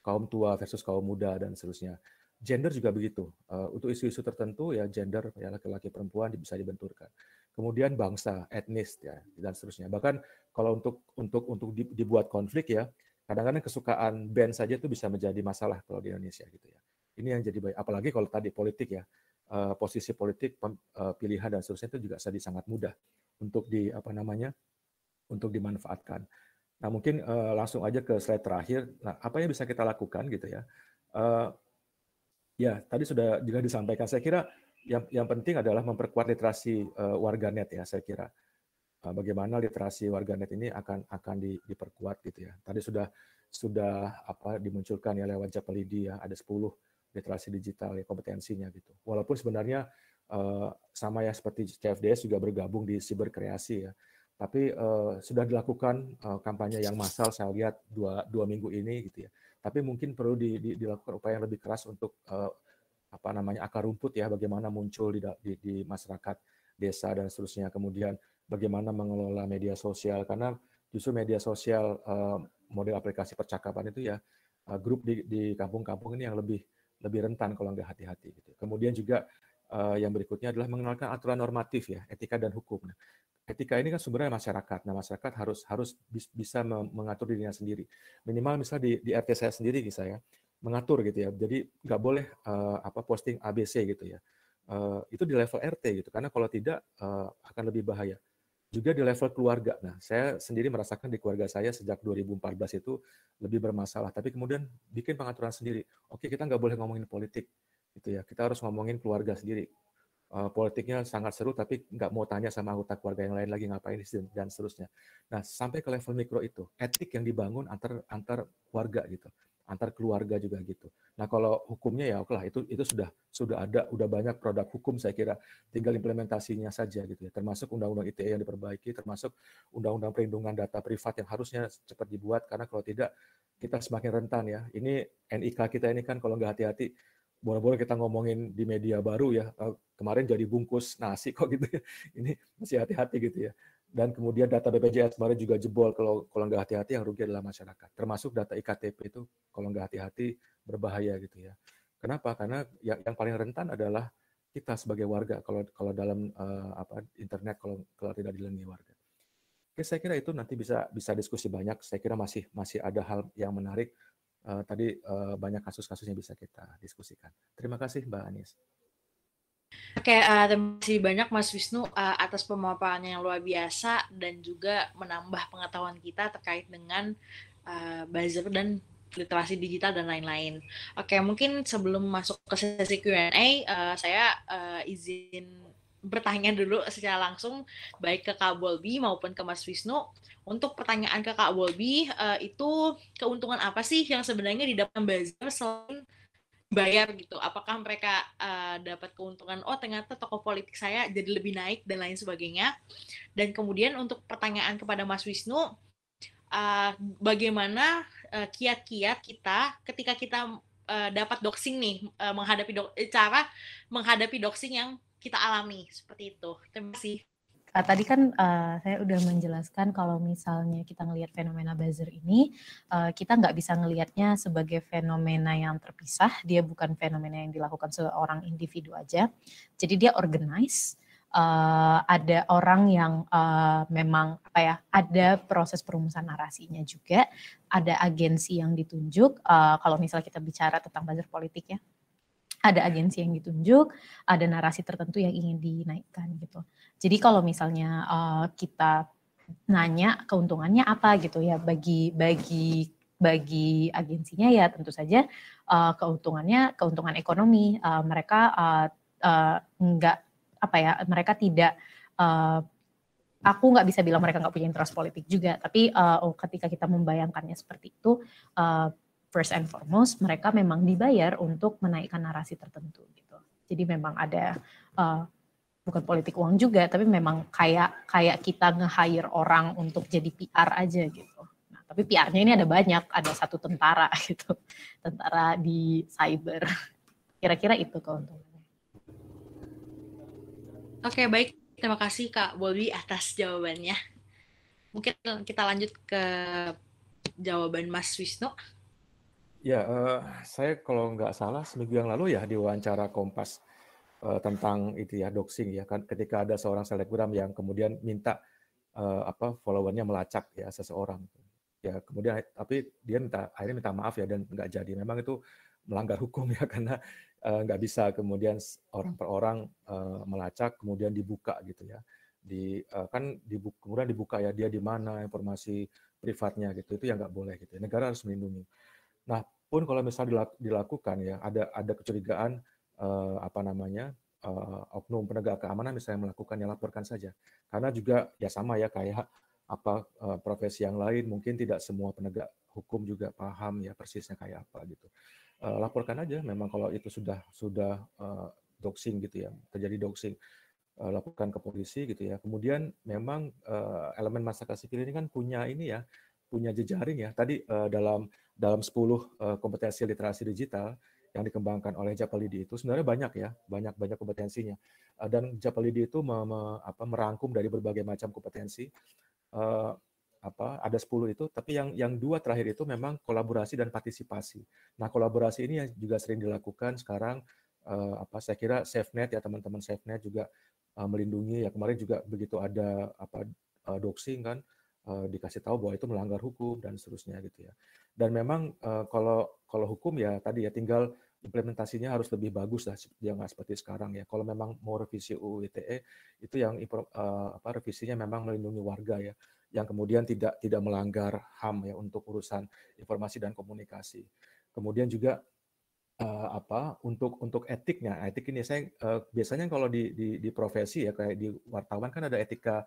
Kaum tua versus kaum muda dan seterusnya. Gender juga begitu. Uh, untuk isu-isu tertentu ya gender ya laki-laki perempuan bisa dibenturkan. Kemudian bangsa, etnis ya dan seterusnya. Bahkan kalau untuk untuk untuk dibuat konflik ya, kadang-kadang kesukaan band saja itu bisa menjadi masalah kalau di Indonesia gitu ya. Ini yang jadi baik. Apalagi kalau tadi politik ya, uh, posisi politik, uh, pilihan dan seterusnya itu juga jadi sangat mudah untuk di apa namanya untuk dimanfaatkan. Nah mungkin uh, langsung aja ke slide terakhir. Nah apa yang bisa kita lakukan gitu ya? Uh, ya tadi sudah juga disampaikan. Saya kira yang yang penting adalah memperkuat literasi uh, warganet ya. Saya kira uh, bagaimana literasi warganet ini akan akan di, diperkuat gitu ya. Tadi sudah sudah apa dimunculkan ya lewat Japelidi ya ada 10 literasi digital ya kompetensinya gitu. Walaupun sebenarnya uh, sama ya seperti CFDS juga bergabung di siber kreasi ya. Tapi uh, sudah dilakukan uh, kampanye yang massal saya lihat dua, dua minggu ini gitu ya. Tapi mungkin perlu di, di, dilakukan upaya yang lebih keras untuk uh, apa namanya akar rumput ya, bagaimana muncul di, di, di masyarakat desa dan seterusnya. Kemudian bagaimana mengelola media sosial karena justru media sosial uh, model aplikasi percakapan itu ya grup di, di kampung-kampung ini yang lebih lebih rentan kalau nggak hati-hati gitu. Kemudian juga uh, yang berikutnya adalah mengenalkan aturan normatif ya, etika dan hukum. Nah, etika ini kan sumbernya masyarakat. Nah, masyarakat harus harus bisa mengatur dirinya sendiri. Minimal misalnya di, di RT saya sendiri saya mengatur gitu ya. Jadi nggak boleh uh, apa posting ABC gitu ya. Uh, itu di level RT gitu. Karena kalau tidak uh, akan lebih bahaya. Juga di level keluarga. Nah, saya sendiri merasakan di keluarga saya sejak 2014 itu lebih bermasalah. Tapi kemudian bikin pengaturan sendiri. Oke, kita nggak boleh ngomongin politik gitu ya. Kita harus ngomongin keluarga sendiri. Uh, politiknya sangat seru, tapi nggak mau tanya sama anggota keluarga yang lain lagi ngapain dan seterusnya. Nah, sampai ke level mikro itu, etik yang dibangun antar antar keluarga gitu, antar keluarga juga gitu. Nah, kalau hukumnya ya oke lah itu itu sudah sudah ada, udah banyak produk hukum saya kira, tinggal implementasinya saja gitu ya. Termasuk undang-undang ITE yang diperbaiki, termasuk undang-undang perlindungan data privat yang harusnya cepat dibuat karena kalau tidak kita semakin rentan ya. Ini NIK kita ini kan kalau nggak hati-hati boleh-boleh kita ngomongin di media baru ya eh, kemarin jadi bungkus nasi kok gitu ya ini masih hati-hati gitu ya dan kemudian data BPJS kemarin juga jebol kalau kalau nggak hati-hati yang rugi adalah masyarakat termasuk data iktp itu kalau nggak hati-hati berbahaya gitu ya kenapa karena yang, yang paling rentan adalah kita sebagai warga kalau kalau dalam uh, apa internet kalau kalau tidak dilindungi warga Oke, saya kira itu nanti bisa bisa diskusi banyak. Saya kira masih masih ada hal yang menarik uh, tadi uh, banyak kasus-kasus yang bisa kita diskusikan. Terima kasih Mbak Anis. Oke, uh, terima kasih banyak Mas Wisnu uh, atas pemaparannya yang luar biasa dan juga menambah pengetahuan kita terkait dengan uh, buzzer dan literasi digital dan lain-lain. Oke, mungkin sebelum masuk ke sesi Q&A, uh, saya uh, izin bertanya dulu secara langsung baik ke Kak Bolbi maupun ke Mas Wisnu. Untuk pertanyaan ke Kak Bolbi, uh, itu keuntungan apa sih yang sebenarnya didapat bazar selain bayar gitu? Apakah mereka uh, dapat keuntungan, oh ternyata toko politik saya jadi lebih naik dan lain sebagainya. Dan kemudian untuk pertanyaan kepada Mas Wisnu, uh, bagaimana kiat-kiat uh, kita ketika kita uh, dapat doxing nih, uh, menghadapi do cara menghadapi doxing yang kita alami seperti itu. Terima kasih. Uh, tadi kan uh, saya udah menjelaskan kalau misalnya kita ngelihat fenomena buzzer ini, uh, kita nggak bisa ngelihatnya sebagai fenomena yang terpisah. Dia bukan fenomena yang dilakukan seorang individu aja. Jadi dia organize. Uh, ada orang yang uh, memang apa ya ada proses perumusan narasinya juga ada agensi yang ditunjuk uh, kalau misalnya kita bicara tentang buzzer politik ya ada agensi yang ditunjuk, ada narasi tertentu yang ingin dinaikkan gitu. Jadi kalau misalnya uh, kita nanya keuntungannya apa gitu ya bagi bagi bagi agensinya ya tentu saja uh, keuntungannya keuntungan ekonomi uh, mereka uh, uh, enggak apa ya mereka tidak uh, aku nggak bisa bilang mereka nggak punya interest politik juga, tapi uh, ketika kita membayangkannya seperti itu, uh, first and foremost mereka memang dibayar untuk menaikkan narasi tertentu gitu. Jadi memang ada uh, bukan politik uang juga, tapi memang kayak kayak kita nge-hire orang untuk jadi PR aja gitu. Nah, tapi PR-nya ini ada banyak, ada satu tentara gitu, tentara di cyber. Kira-kira itu keuntungannya. Oke, baik. Terima kasih Kak Bolwi atas jawabannya. Mungkin kita lanjut ke jawaban Mas Wisnu. Ya, uh, saya kalau nggak salah seminggu yang lalu ya di wawancara Kompas uh, tentang itu ya doxing ya kan ketika ada seorang selebgram yang kemudian minta uh, apa followernya melacak ya seseorang. Ya kemudian tapi dia minta akhirnya minta maaf ya dan nggak jadi. Memang itu melanggar hukum ya karena Eh, nggak bisa kemudian orang per orang melacak kemudian dibuka gitu ya. Di kan dibuka, kemudian dibuka ya dia di mana informasi privatnya gitu itu yang nggak boleh gitu ya. negara harus melindungi. Nah pun kalau misalnya dilakukan ya ada ada kecurigaan uh, apa namanya uh, oknum penegak keamanan misalnya melakukan ya laporkan saja. Karena juga ya sama ya kayak apa uh, profesi yang lain mungkin tidak semua penegak hukum juga paham ya persisnya kayak apa gitu. Uh, laporkan aja memang kalau itu sudah sudah uh, doxing gitu ya terjadi doxing uh, laporkan ke polisi gitu ya. Kemudian memang uh, elemen masyarakat sipil ini kan punya ini ya punya jejaring ya. Tadi uh, dalam dalam 10 uh, kompetensi literasi digital yang dikembangkan oleh Japalidi itu sebenarnya banyak ya banyak banyak kompetensinya. Uh, dan Japalidi itu merangkum dari berbagai macam kompetensi. Uh, apa ada 10 itu tapi yang yang dua terakhir itu memang kolaborasi dan partisipasi. Nah, kolaborasi ini yang juga sering dilakukan sekarang apa saya kira SafeNet ya teman-teman SafeNet juga melindungi. Ya kemarin juga begitu ada apa doxing kan uh, dikasih tahu bahwa itu melanggar hukum dan seterusnya gitu ya. Dan memang uh, kalau kalau hukum ya tadi ya tinggal implementasinya harus lebih bagus lah nggak seperti sekarang ya. Kalau memang mau revisi UU ITE itu yang uh, apa revisinya memang melindungi warga ya yang kemudian tidak tidak melanggar HAM ya untuk urusan informasi dan komunikasi. Kemudian juga uh, apa untuk untuk etiknya etik ini saya uh, biasanya kalau di, di di profesi ya kayak di wartawan kan ada etika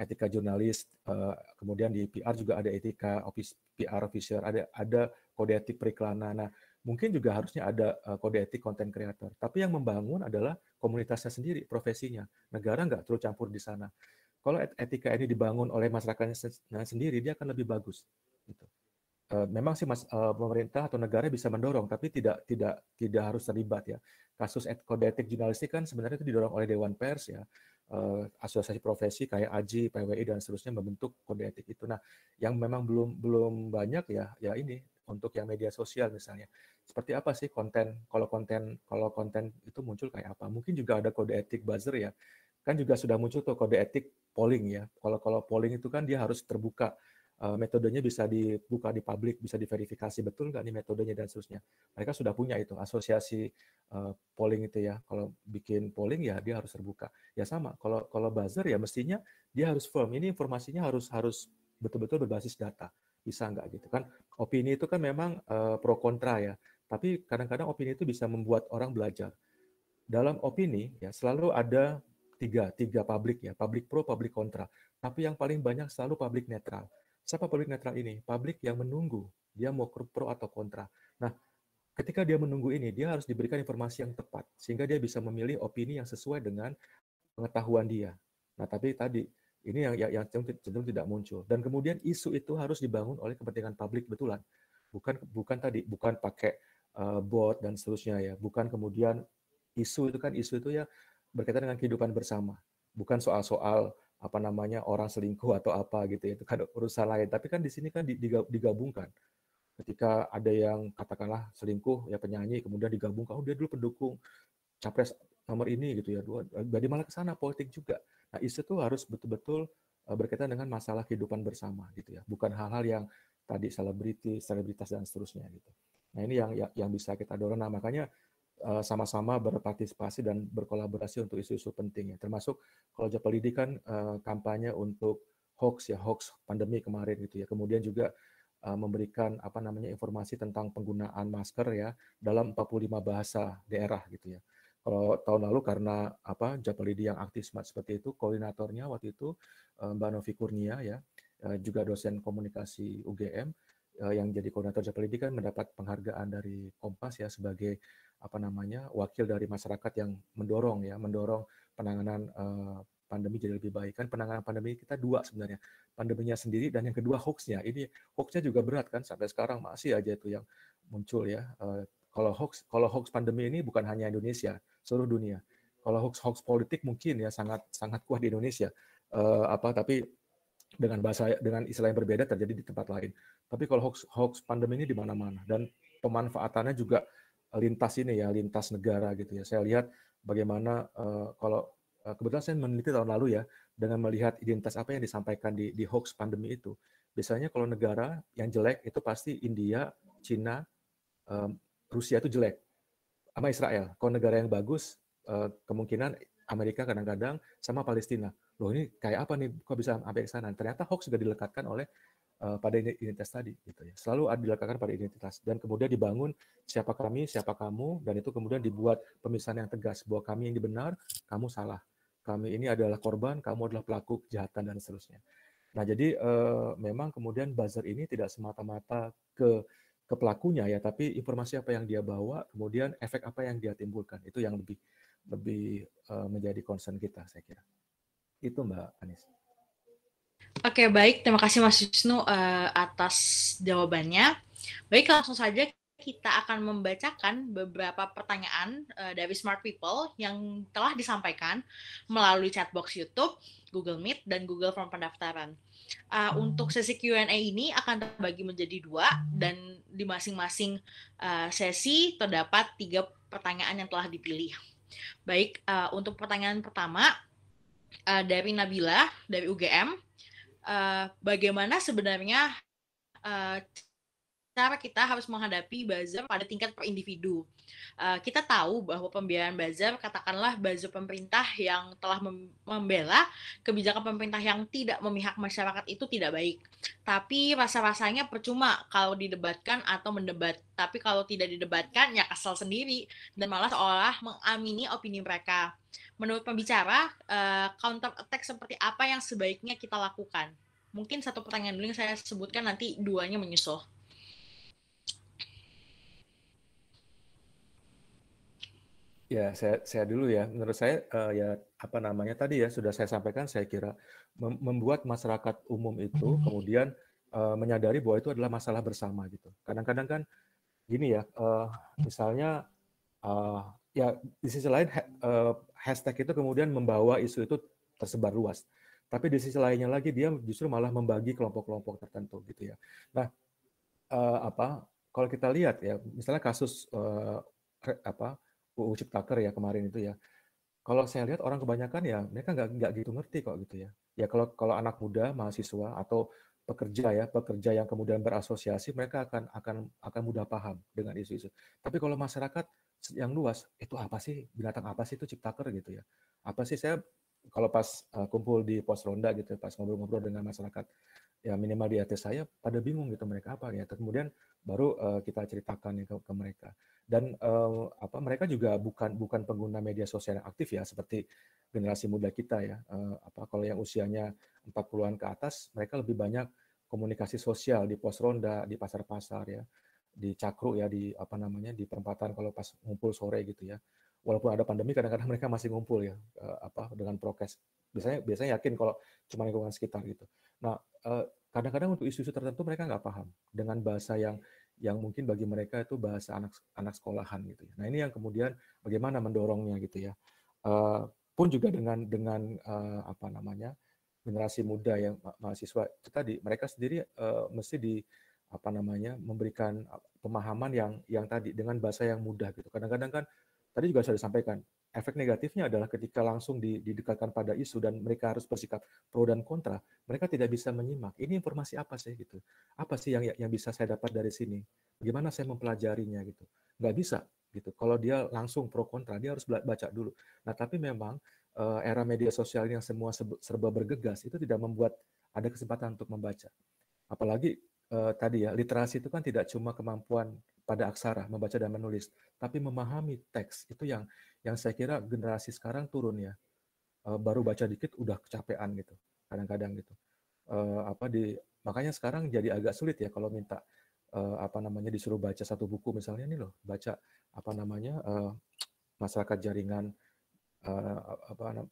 etika jurnalis uh, kemudian di PR juga ada etika office PR officer ada ada kode etik periklanan nah mungkin juga harusnya ada uh, kode etik konten kreator tapi yang membangun adalah komunitasnya sendiri profesinya negara nggak terlalu campur di sana kalau etika ini dibangun oleh masyarakatnya sendiri, dia akan lebih bagus. Gitu. Eh, memang sih mas, pemerintah atau negara bisa mendorong, tapi tidak tidak tidak harus terlibat ya. Kasus kode etik jurnalistik kan sebenarnya itu didorong oleh Dewan Pers ya, asosiasi profesi kayak AJI, PWI dan seterusnya membentuk kode etik itu. Nah, yang memang belum belum banyak ya, ya ini untuk yang media sosial misalnya. Seperti apa sih konten? Kalau konten kalau konten itu muncul kayak apa? Mungkin juga ada kode etik buzzer ya kan juga sudah muncul tuh kode etik polling ya. Kalau kalau polling itu kan dia harus terbuka. Uh, metodenya bisa dibuka di publik, bisa diverifikasi betul nggak nih metodenya dan seterusnya. Mereka sudah punya itu asosiasi uh, polling itu ya. Kalau bikin polling ya dia harus terbuka. Ya sama. Kalau kalau buzzer ya mestinya dia harus firm. Ini informasinya harus harus betul-betul berbasis data. Bisa nggak gitu kan? Opini itu kan memang uh, pro kontra ya. Tapi kadang-kadang opini itu bisa membuat orang belajar. Dalam opini ya selalu ada tiga, tiga publik ya, publik pro, publik kontra. Tapi yang paling banyak selalu publik netral. Siapa publik netral ini? Publik yang menunggu, dia mau pro atau kontra. Nah, ketika dia menunggu ini, dia harus diberikan informasi yang tepat, sehingga dia bisa memilih opini yang sesuai dengan pengetahuan dia. Nah, tapi tadi, ini yang, yang cenderung tidak muncul. Dan kemudian isu itu harus dibangun oleh kepentingan publik betulan. Bukan bukan tadi, bukan pakai uh, bot dan seterusnya ya. Bukan kemudian isu itu kan isu itu ya berkaitan dengan kehidupan bersama, bukan soal-soal apa namanya orang selingkuh atau apa gitu ya itu kan urusan lain. Tapi kan di sini kan digabungkan. Ketika ada yang katakanlah selingkuh ya penyanyi kemudian digabungkan oh dia dulu pendukung capres nomor ini gitu ya. Jadi malah ke sana? Politik juga. Nah isu itu harus betul-betul eh, berkaitan dengan masalah kehidupan bersama gitu ya. Bukan hal-hal yang tadi selebriti selebritas dan seterusnya gitu. Nah ini yang yang bisa kita dorong. Nah makanya sama-sama berpartisipasi dan berkolaborasi untuk isu-isu penting ya. Termasuk kalau Japalidi kan uh, kampanye untuk hoax ya, hoax pandemi kemarin gitu ya. Kemudian juga uh, memberikan apa namanya informasi tentang penggunaan masker ya dalam 45 bahasa daerah gitu ya. Kalau tahun lalu karena apa Japelidi yang aktif seperti itu, koordinatornya waktu itu Mbak Novi Kurnia ya, juga dosen komunikasi UGM yang jadi koordinator Japelidi kan mendapat penghargaan dari Kompas ya sebagai apa namanya wakil dari masyarakat yang mendorong ya mendorong penanganan pandemi jadi lebih baik. Kan penanganan pandemi kita dua sebenarnya. Pandeminya sendiri dan yang kedua hoaxnya. Ini hoaxnya juga berat kan sampai sekarang masih aja itu yang muncul ya. Uh, kalau hoax kalau hoax pandemi ini bukan hanya Indonesia, seluruh dunia. Kalau hoax hoax politik mungkin ya sangat sangat kuat di Indonesia. Uh, apa tapi dengan bahasa dengan istilah yang berbeda terjadi di tempat lain. Tapi kalau hoax hoax pandemi ini di mana-mana dan pemanfaatannya juga lintas ini ya lintas negara gitu ya. Saya lihat bagaimana uh, kalau Eh, kebetulan saya meneliti tahun lalu ya dengan melihat identitas apa yang disampaikan di, di hoax pandemi itu. Biasanya kalau negara yang jelek itu pasti India, Cina, um, Rusia itu jelek, sama Israel. Kalau negara yang bagus, uh, kemungkinan Amerika kadang-kadang sama Palestina. Loh ini kayak apa nih? Kok bisa sampai ke sana? Ternyata hoax juga dilekatkan oleh uh, pada identitas tadi, gitu ya. Selalu dilekatkan pada identitas dan kemudian dibangun siapa kami, siapa kamu, dan itu kemudian dibuat pemisahan yang tegas bahwa kami yang benar, kamu salah kami ini adalah korban, kamu adalah pelaku kejahatan dan seterusnya. Nah, jadi uh, memang kemudian buzzer ini tidak semata-mata ke ke pelakunya ya, tapi informasi apa yang dia bawa, kemudian efek apa yang dia timbulkan, itu yang lebih lebih uh, menjadi concern kita, saya kira. Itu Mbak Anis. Oke, baik. Terima kasih Mas Wisnu uh, atas jawabannya. Baik, langsung saja kita akan membacakan beberapa pertanyaan uh, dari Smart People yang telah disampaikan melalui chatbox YouTube, Google Meet, dan Google Form pendaftaran. Uh, untuk sesi Q&A ini akan terbagi menjadi dua dan di masing-masing uh, sesi terdapat tiga pertanyaan yang telah dipilih. Baik, uh, untuk pertanyaan pertama uh, dari Nabila dari UGM, uh, bagaimana sebenarnya uh, cara kita harus menghadapi buzzer pada tingkat per individu. Uh, kita tahu bahwa pembiayaan buzzer, katakanlah buzzer pemerintah yang telah membela kebijakan pemerintah yang tidak memihak masyarakat itu tidak baik. Tapi rasa-rasanya percuma kalau didebatkan atau mendebat. Tapi kalau tidak didebatkan, ya kesal sendiri dan malah seolah mengamini opini mereka. Menurut pembicara, uh, counter attack seperti apa yang sebaiknya kita lakukan? Mungkin satu pertanyaan dulu yang saya sebutkan nanti duanya menyusul. Ya, saya saya dulu ya. Menurut saya uh, ya apa namanya tadi ya sudah saya sampaikan saya kira mem membuat masyarakat umum itu kemudian uh, menyadari bahwa itu adalah masalah bersama gitu. Kadang-kadang kan gini ya, uh, misalnya uh, ya di sisi lain uh, hashtag itu kemudian membawa isu itu tersebar luas. Tapi di sisi lainnya lagi dia justru malah membagi kelompok-kelompok tertentu gitu ya. Nah, uh, apa kalau kita lihat ya misalnya kasus uh, apa UU Ciptaker ya kemarin itu ya. Kalau saya lihat orang kebanyakan ya mereka nggak nggak gitu ngerti kok gitu ya. Ya kalau kalau anak muda, mahasiswa atau pekerja ya, pekerja yang kemudian berasosiasi mereka akan akan akan mudah paham dengan isu-isu. Tapi kalau masyarakat yang luas itu apa sih binatang apa sih itu Ciptaker gitu ya? Apa sih saya kalau pas uh, kumpul di pos ronda gitu, pas ngobrol-ngobrol dengan masyarakat, ya minimal di RT saya pada bingung gitu mereka apa ya. Kemudian baru uh, kita ceritakan ke, ke mereka. Dan uh, apa mereka juga bukan bukan pengguna media sosial yang aktif ya seperti generasi muda kita ya. Uh, apa kalau yang usianya 40-an ke atas mereka lebih banyak komunikasi sosial di pos ronda di pasar-pasar ya di cakru ya di apa namanya di perempatan kalau pas ngumpul sore gitu ya. Walaupun ada pandemi kadang-kadang mereka masih ngumpul ya uh, apa dengan prokes. Biasanya biasanya yakin kalau cuma lingkungan sekitar gitu. Nah kadang-kadang untuk isu-isu tertentu mereka nggak paham dengan bahasa yang yang mungkin bagi mereka itu bahasa anak anak sekolahan gitu ya. Nah ini yang kemudian bagaimana mendorongnya gitu ya. Uh, pun juga dengan dengan uh, apa namanya generasi muda yang mahasiswa itu tadi mereka sendiri uh, mesti di apa namanya memberikan pemahaman yang yang tadi dengan bahasa yang mudah gitu. Kadang-kadang kan tadi juga sudah disampaikan efek negatifnya adalah ketika langsung didekatkan pada isu dan mereka harus bersikap pro dan kontra, mereka tidak bisa menyimak. Ini informasi apa sih gitu? Apa sih yang yang bisa saya dapat dari sini? Bagaimana saya mempelajarinya gitu? Nggak bisa gitu. Kalau dia langsung pro kontra, dia harus baca dulu. Nah, tapi memang uh, era media sosial yang semua serba bergegas itu tidak membuat ada kesempatan untuk membaca. Apalagi uh, tadi ya literasi itu kan tidak cuma kemampuan pada aksara membaca dan menulis, tapi memahami teks itu yang yang saya kira generasi sekarang turun ya. Uh, baru baca dikit udah kecapean gitu, kadang-kadang gitu. Uh, apa di makanya sekarang jadi agak sulit ya kalau minta uh, apa namanya disuruh baca satu buku misalnya nih loh baca apa namanya uh, masyarakat jaringan uh, apa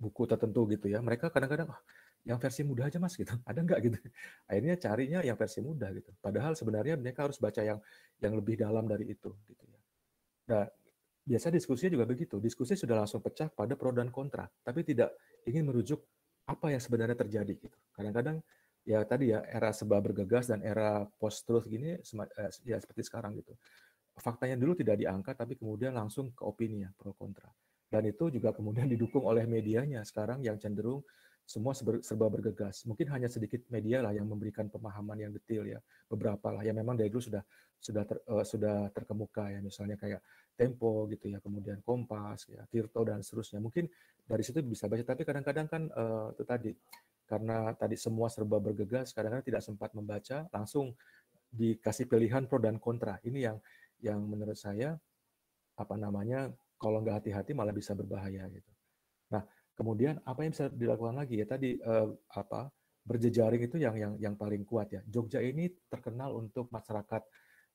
buku tertentu gitu ya mereka kadang-kadang oh, yang versi mudah aja mas gitu. Ada nggak gitu? Akhirnya carinya yang versi mudah gitu. Padahal sebenarnya mereka harus baca yang yang lebih dalam dari itu gitu ya. Nah biasa diskusinya juga begitu. Diskusi sudah langsung pecah pada pro dan kontra tapi tidak ingin merujuk apa yang sebenarnya terjadi gitu. Kadang-kadang ya tadi ya era sebab bergegas dan era post truth gini eh, ya seperti sekarang gitu. Faktanya dulu tidak diangkat tapi kemudian langsung ke opini ya pro kontra. Dan itu juga kemudian didukung oleh medianya sekarang yang cenderung semua serba bergegas. Mungkin hanya sedikit media lah yang memberikan pemahaman yang detail ya, beberapa lah yang memang dari dulu sudah sudah ter, uh, sudah terkemuka ya, misalnya kayak Tempo gitu ya, kemudian Kompas ya, Tirto dan seterusnya. Mungkin dari situ bisa baca, tapi kadang-kadang kan uh, itu tadi karena tadi semua serba bergegas, kadang-kadang tidak sempat membaca, langsung dikasih pilihan pro dan kontra. Ini yang yang menurut saya apa namanya kalau nggak hati-hati malah bisa berbahaya gitu. Kemudian apa yang bisa dilakukan lagi ya tadi eh, apa berjejaring itu yang yang yang paling kuat ya. Jogja ini terkenal untuk masyarakat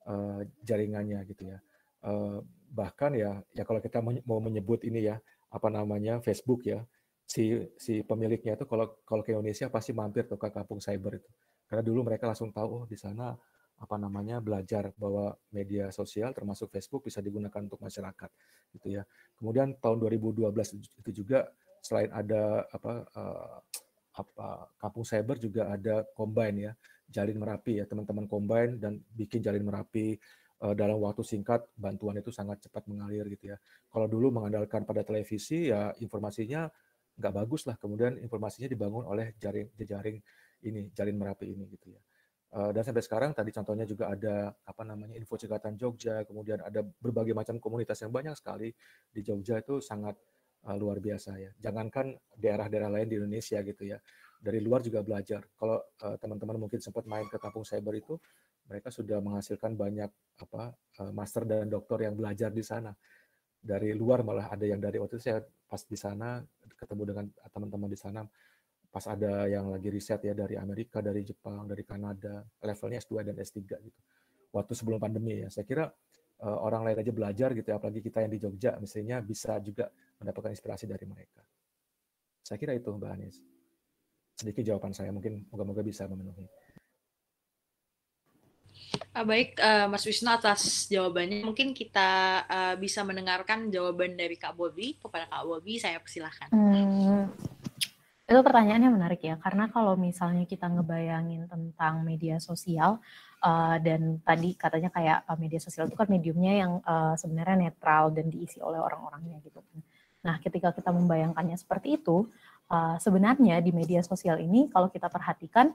eh, jaringannya gitu ya. Eh, bahkan ya ya kalau kita mau menyebut ini ya apa namanya Facebook ya si si pemiliknya itu kalau kalau ke Indonesia pasti mampir tuh ke kampung cyber itu karena dulu mereka langsung tahu oh di sana apa namanya belajar bahwa media sosial termasuk Facebook bisa digunakan untuk masyarakat gitu ya. Kemudian tahun 2012 itu juga selain ada apa uh, apa kampung cyber juga ada combine ya jalin merapi ya teman-teman combine dan bikin jalin merapi uh, dalam waktu singkat bantuan itu sangat cepat mengalir gitu ya. Kalau dulu mengandalkan pada televisi ya informasinya nggak bagus lah kemudian informasinya dibangun oleh jaring jejaring ini jalin merapi ini gitu ya. Eh, dan sampai sekarang tadi contohnya juga ada apa namanya info cekatan Jogja, kemudian ada berbagai macam komunitas yang banyak sekali di Jogja itu sangat uh, luar biasa ya. Jangankan daerah-daerah lain di Indonesia gitu ya, dari luar juga belajar. Kalau uh, teman-teman mungkin sempat main ke kampung cyber itu, mereka sudah menghasilkan banyak apa uh, master dan doktor yang belajar di sana. Dari luar malah ada yang dari waktu saya pas di sana ketemu dengan teman-teman di sana pas ada yang lagi riset ya dari Amerika, dari Jepang, dari Kanada, levelnya S2 dan S3 gitu. Waktu sebelum pandemi ya, saya kira uh, orang lain aja belajar gitu, ya, apalagi kita yang di Jogja, misalnya bisa juga mendapatkan inspirasi dari mereka. Saya kira itu Mbak Anies. Sedikit jawaban saya, mungkin moga-moga bisa memenuhi. Uh, baik, uh, Mas Wisnu atas jawabannya. Mungkin kita uh, bisa mendengarkan jawaban dari Kak Bobi. Kepada Kak Bobi, saya persilahkan. Hmm, itu pertanyaannya menarik ya, karena kalau misalnya kita ngebayangin tentang media sosial, uh, dan tadi katanya kayak uh, media sosial itu kan mediumnya yang uh, sebenarnya netral dan diisi oleh orang-orangnya gitu kan. Nah, ketika kita membayangkannya seperti itu, uh, sebenarnya di media sosial ini kalau kita perhatikan,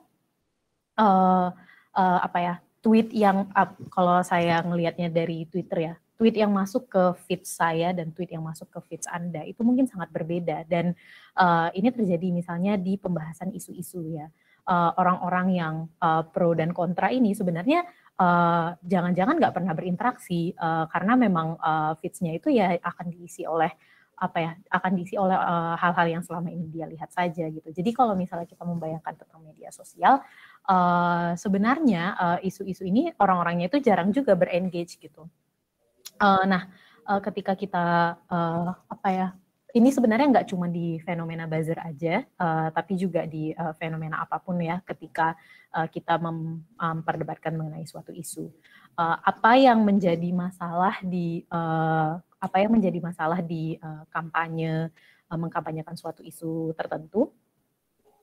uh, uh, apa ya, tweet yang uh, kalau saya ngelihatnya dari Twitter ya, tweet yang masuk ke feed saya dan tweet yang masuk ke feed Anda itu mungkin sangat berbeda dan uh, ini terjadi misalnya di pembahasan isu-isu ya eh, orang-orang yang uh, pro dan kontra ini sebenarnya uh, jangan-jangan nggak pernah berinteraksi uh, karena memang uh, feeds-nya itu ya akan diisi oleh apa ya akan diisi oleh hal-hal uh, yang selama ini dia lihat saja gitu. Jadi kalau misalnya kita membayangkan tentang media sosial, uh, sebenarnya isu-isu uh, ini orang-orangnya itu jarang juga berengage gitu. Uh, nah, uh, ketika kita uh, apa ya? Ini sebenarnya nggak cuma di fenomena buzzer aja, uh, tapi juga di uh, fenomena apa pun ya. Ketika uh, kita memperdebatkan mengenai suatu isu, uh, apa yang menjadi masalah di uh, apa yang menjadi masalah di uh, kampanye uh, mengkampanyekan suatu isu tertentu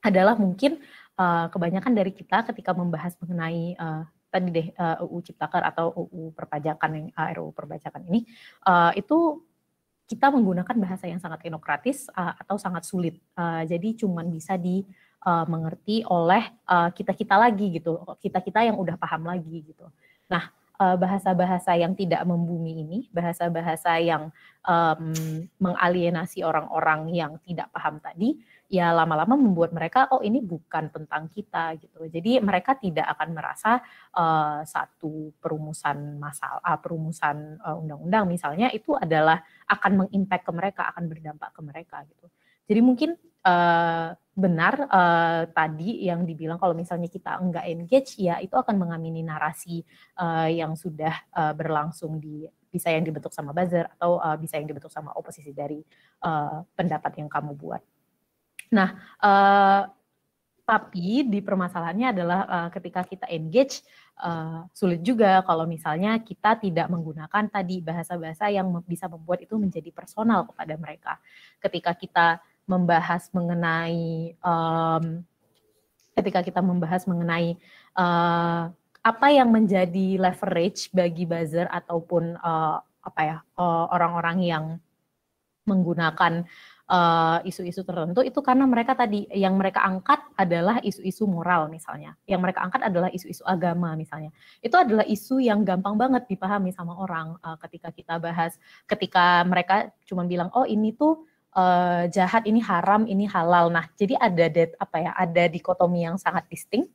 adalah mungkin uh, kebanyakan dari kita ketika membahas mengenai uh, tadi deh uh, UU Ciptaker atau UU perpajakan yang uh, RUU perpajakan ini uh, itu kita menggunakan bahasa yang sangat teknokratis uh, atau sangat sulit. Uh, jadi cuman bisa di uh, mengerti oleh kita kita kita lagi gitu, kita kita yang udah paham lagi gitu. Nah bahasa-bahasa yang tidak membumi ini, bahasa-bahasa yang um, mengalienasi orang-orang yang tidak paham tadi, ya lama-lama membuat mereka oh ini bukan tentang kita gitu. Jadi mereka tidak akan merasa uh, satu perumusan masalah, perumusan uh, undang-undang misalnya itu adalah akan mengimpact ke mereka, akan berdampak ke mereka gitu. Jadi mungkin uh, benar uh, tadi yang dibilang kalau misalnya kita enggak engage ya itu akan mengamini narasi uh, yang sudah uh, berlangsung di bisa yang dibentuk sama buzzer atau uh, bisa yang dibentuk sama oposisi dari uh, pendapat yang kamu buat. Nah, uh, tapi di permasalahannya adalah uh, ketika kita engage uh, sulit juga kalau misalnya kita tidak menggunakan tadi bahasa-bahasa yang bisa membuat itu menjadi personal kepada mereka. Ketika kita membahas mengenai um, ketika kita membahas mengenai uh, apa yang menjadi leverage bagi buzzer ataupun uh, apa ya orang-orang uh, yang menggunakan isu-isu uh, tertentu itu karena mereka tadi yang mereka angkat adalah isu-isu moral misalnya, yang mereka angkat adalah isu-isu agama misalnya. Itu adalah isu yang gampang banget dipahami sama orang uh, ketika kita bahas, ketika mereka cuma bilang oh ini tuh uh, jahat, ini haram, ini halal. Nah jadi ada det, apa ya, ada dikotomi yang sangat distinct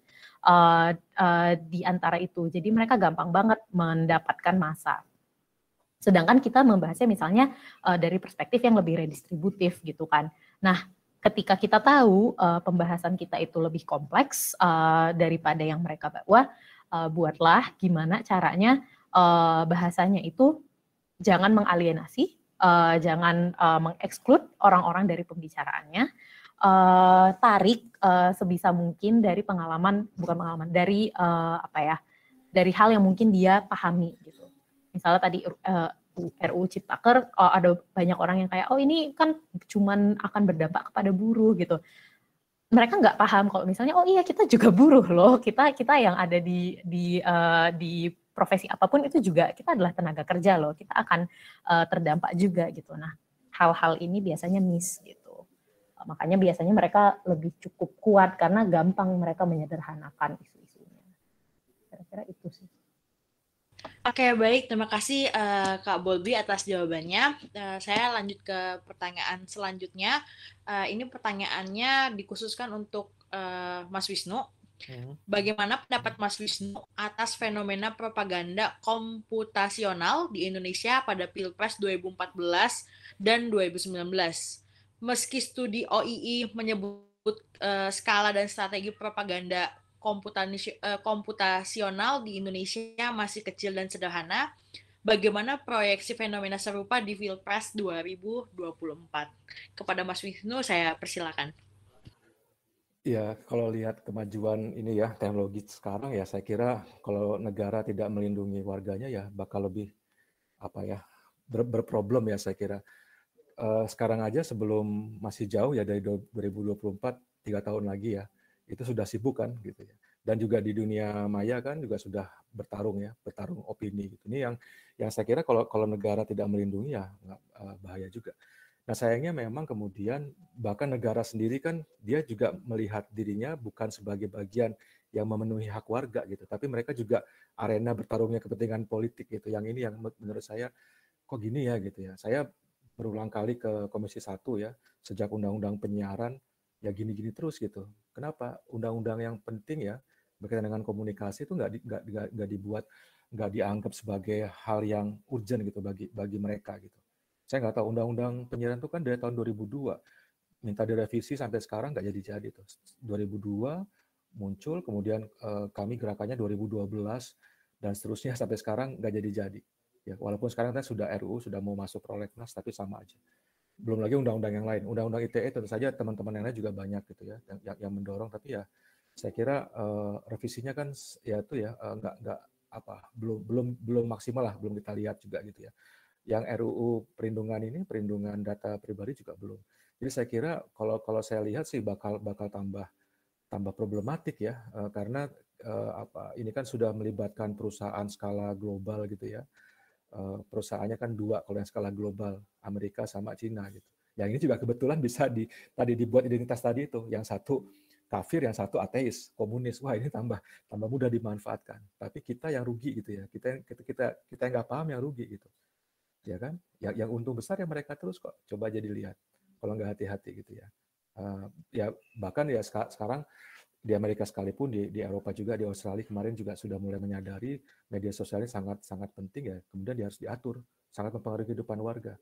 uh, uh, di antara itu. Jadi mereka gampang banget mendapatkan masa. Sedangkan kita membahasnya misalnya uh, dari perspektif yang lebih redistributif gitu kan. Nah, ketika kita tahu uh, pembahasan kita itu lebih kompleks uh, daripada yang mereka bawa, uh, buatlah gimana caranya uh, bahasanya itu jangan mengalienasi, uh, jangan uh, mengeksklud orang-orang dari pembicaraannya, uh, tarik uh, sebisa mungkin dari pengalaman, bukan pengalaman, dari uh, apa ya, dari hal yang mungkin dia pahami gitu misalnya tadi uh, eh, RUU Ciptaker oh, ada banyak orang yang kayak oh ini kan cuman akan berdampak kepada buruh gitu. Mereka nggak paham kalau misalnya oh iya kita juga buruh loh. Kita kita yang ada di di uh, di profesi apa pun itu juga kita adalah tenaga kerja loh. Kita akan uh, terdampak juga gitu. Nah hal-hal ini biasanya miss gitu. Makanya biasanya mereka lebih cukup kuat karena gampang mereka menyederhanakan isu-isunya. Kira-kira itu sih Oke, baik. Terima kasih uh, Kak Bolbi atas jawabannya. Uh, saya lanjut ke pertanyaan selanjutnya. Uh, ini pertanyaannya dikhususkan untuk uh, Mas Wisnu. Hmm. Bagaimana pendapat Mas Wisnu atas fenomena propaganda komputasional di Indonesia pada Pilpres 2014 dan 2019? Meski studi OII menyebut uh, skala dan strategi propaganda komputasional di Indonesia masih kecil dan sederhana, bagaimana proyeksi fenomena serupa di Pilpres 2024? Kepada Mas Wisnu, saya persilakan. Ya, kalau lihat kemajuan ini ya, teknologi sekarang ya, saya kira kalau negara tidak melindungi warganya ya bakal lebih apa ya ber, berproblem ya saya kira. Uh, sekarang aja sebelum masih jauh ya dari 2024 tiga tahun lagi ya itu sudah sibuk kan gitu ya. Dan juga di dunia maya kan juga sudah bertarung ya, bertarung opini gitu. Ini yang yang saya kira kalau kalau negara tidak melindungi ya uh, bahaya juga. Nah sayangnya memang kemudian bahkan negara sendiri kan dia juga melihat dirinya bukan sebagai bagian yang memenuhi hak warga gitu, tapi mereka juga arena bertarungnya kepentingan politik gitu. Yang ini yang menurut saya kok gini ya gitu ya. Saya berulang kali ke Komisi Satu ya sejak Undang-Undang Penyiaran ya gini-gini terus gitu. Kenapa? Undang-undang yang penting ya berkaitan dengan komunikasi itu nggak di, dibuat nggak dianggap sebagai hal yang urgent gitu bagi bagi mereka gitu. Saya nggak tahu undang-undang penyiaran itu kan dari tahun 2002 minta direvisi sampai sekarang nggak jadi-jadi tuh. 2002 muncul kemudian eh, kami gerakannya 2012 dan seterusnya sampai sekarang nggak jadi-jadi. Ya walaupun sekarang kita sudah RUU sudah mau masuk prolegnas tapi sama aja belum lagi undang-undang yang lain. Undang-undang ITE tentu saja teman-teman yang lain juga banyak gitu ya yang, yang mendorong. Tapi ya saya kira uh, revisinya kan ya itu ya uh, nggak nggak apa belum belum belum maksimal lah belum kita lihat juga gitu ya. Yang RUU perlindungan ini perlindungan data pribadi juga belum. Jadi saya kira kalau kalau saya lihat sih bakal bakal tambah tambah problematik ya uh, karena uh, apa ini kan sudah melibatkan perusahaan skala global gitu ya Eh, perusahaannya kan dua kalau yang skala global Amerika sama Cina gitu. Yang ini juga kebetulan bisa di tadi dibuat identitas tadi itu, yang satu kafir, yang satu ateis, komunis. Wah ini tambah tambah mudah dimanfaatkan. Tapi kita yang rugi gitu ya. Kita kita kita kita nggak paham yang rugi gitu. Ya kan? Yang yang untung besar ya mereka terus kok. Coba jadi lihat. Kalau nggak hati-hati gitu ya. Uh, ya bahkan ya sekarang di Amerika sekalipun di, di Eropa juga di Australia kemarin juga sudah mulai menyadari media sosial ini sangat sangat penting ya. Kemudian dia harus diatur sangat mempengaruhi kehidupan warga.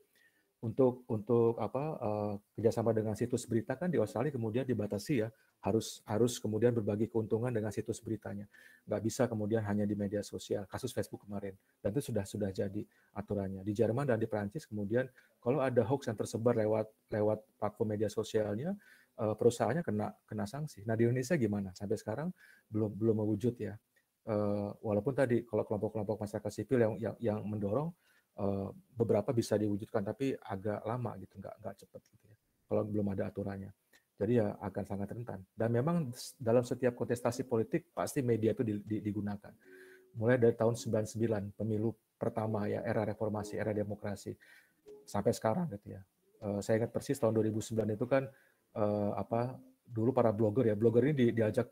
Untuk untuk apa uh, kerjasama dengan situs berita kan di Australia kemudian dibatasi ya. Harus harus kemudian berbagi keuntungan dengan situs beritanya. Nggak bisa kemudian hanya di media sosial kasus Facebook kemarin. Dan itu sudah sudah jadi aturannya. Di Jerman dan di Prancis kemudian kalau ada hoax yang tersebar lewat lewat platform media sosialnya uh, perusahaannya kena kena sanksi. Nah di Indonesia gimana? Sampai sekarang belum belum mewujud ya. Uh, walaupun tadi kalau kelompok-kelompok masyarakat sipil yang yang, yang mendorong Eh, beberapa bisa diwujudkan tapi agak lama gitu nggak nggak cepat gitu ya. Kalau belum ada aturannya. Jadi ya akan sangat rentan. Dan memang dalam setiap kontestasi politik pasti media itu digunakan. Mulai dari tahun 99 pemilu pertama ya era reformasi era demokrasi. Sampai sekarang gitu ya. Eh, saya ingat persis tahun 2009 itu kan eh, apa dulu para blogger ya blogger ini diajak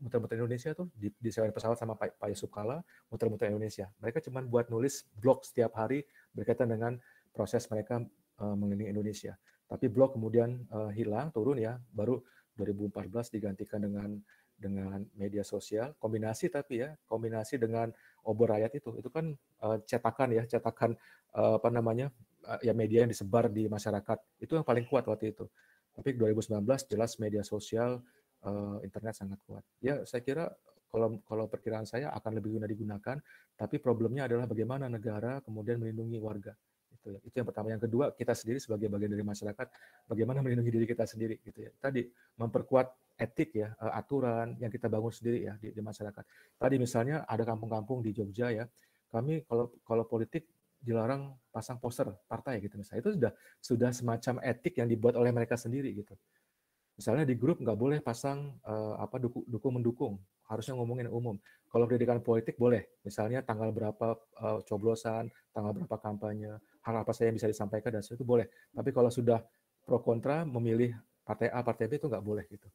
muter-muter Indonesia tuh di, di sewa pesawat sama Pak, Pak Yusuf Kala muter-muter Indonesia. Mereka cuma buat nulis blog setiap hari berkaitan dengan proses mereka uh, mengelilingi Indonesia. Tapi blog kemudian uh, hilang, turun ya, baru 2014 digantikan dengan dengan media sosial, kombinasi tapi ya, kombinasi dengan obor rakyat itu, itu kan uh, cetakan ya, cetakan uh, apa namanya, uh, ya media yang disebar di masyarakat, itu yang paling kuat waktu itu. Tapi 2019 jelas media sosial uh, internet sangat kuat. Ya, saya kira kalau kalau perkiraan saya akan lebih guna digunakan, tapi problemnya adalah bagaimana negara kemudian melindungi warga. Itu ya. Itu yang pertama. Yang kedua, kita sendiri sebagai bagian dari masyarakat, bagaimana melindungi diri kita sendiri gitu ya. Tadi memperkuat etik ya, eh, aturan yang kita bangun sendiri ya di, di masyarakat. Tadi misalnya ada kampung-kampung di Jogja ya. Kami kalau kalau politik dilarang pasang poster partai gitu misalnya. Itu sudah sudah semacam etik yang dibuat oleh mereka sendiri gitu. Misalnya di grup nggak boleh pasang uh, apa dukung, dukung mendukung, harusnya ngomongin umum. Kalau pendidikan politik boleh, misalnya tanggal berapa uh, coblosan, tanggal berapa kampanye, hal apa saja yang bisa disampaikan dan itu boleh. Tapi kalau sudah pro kontra memilih partai A, partai B itu nggak boleh gitu.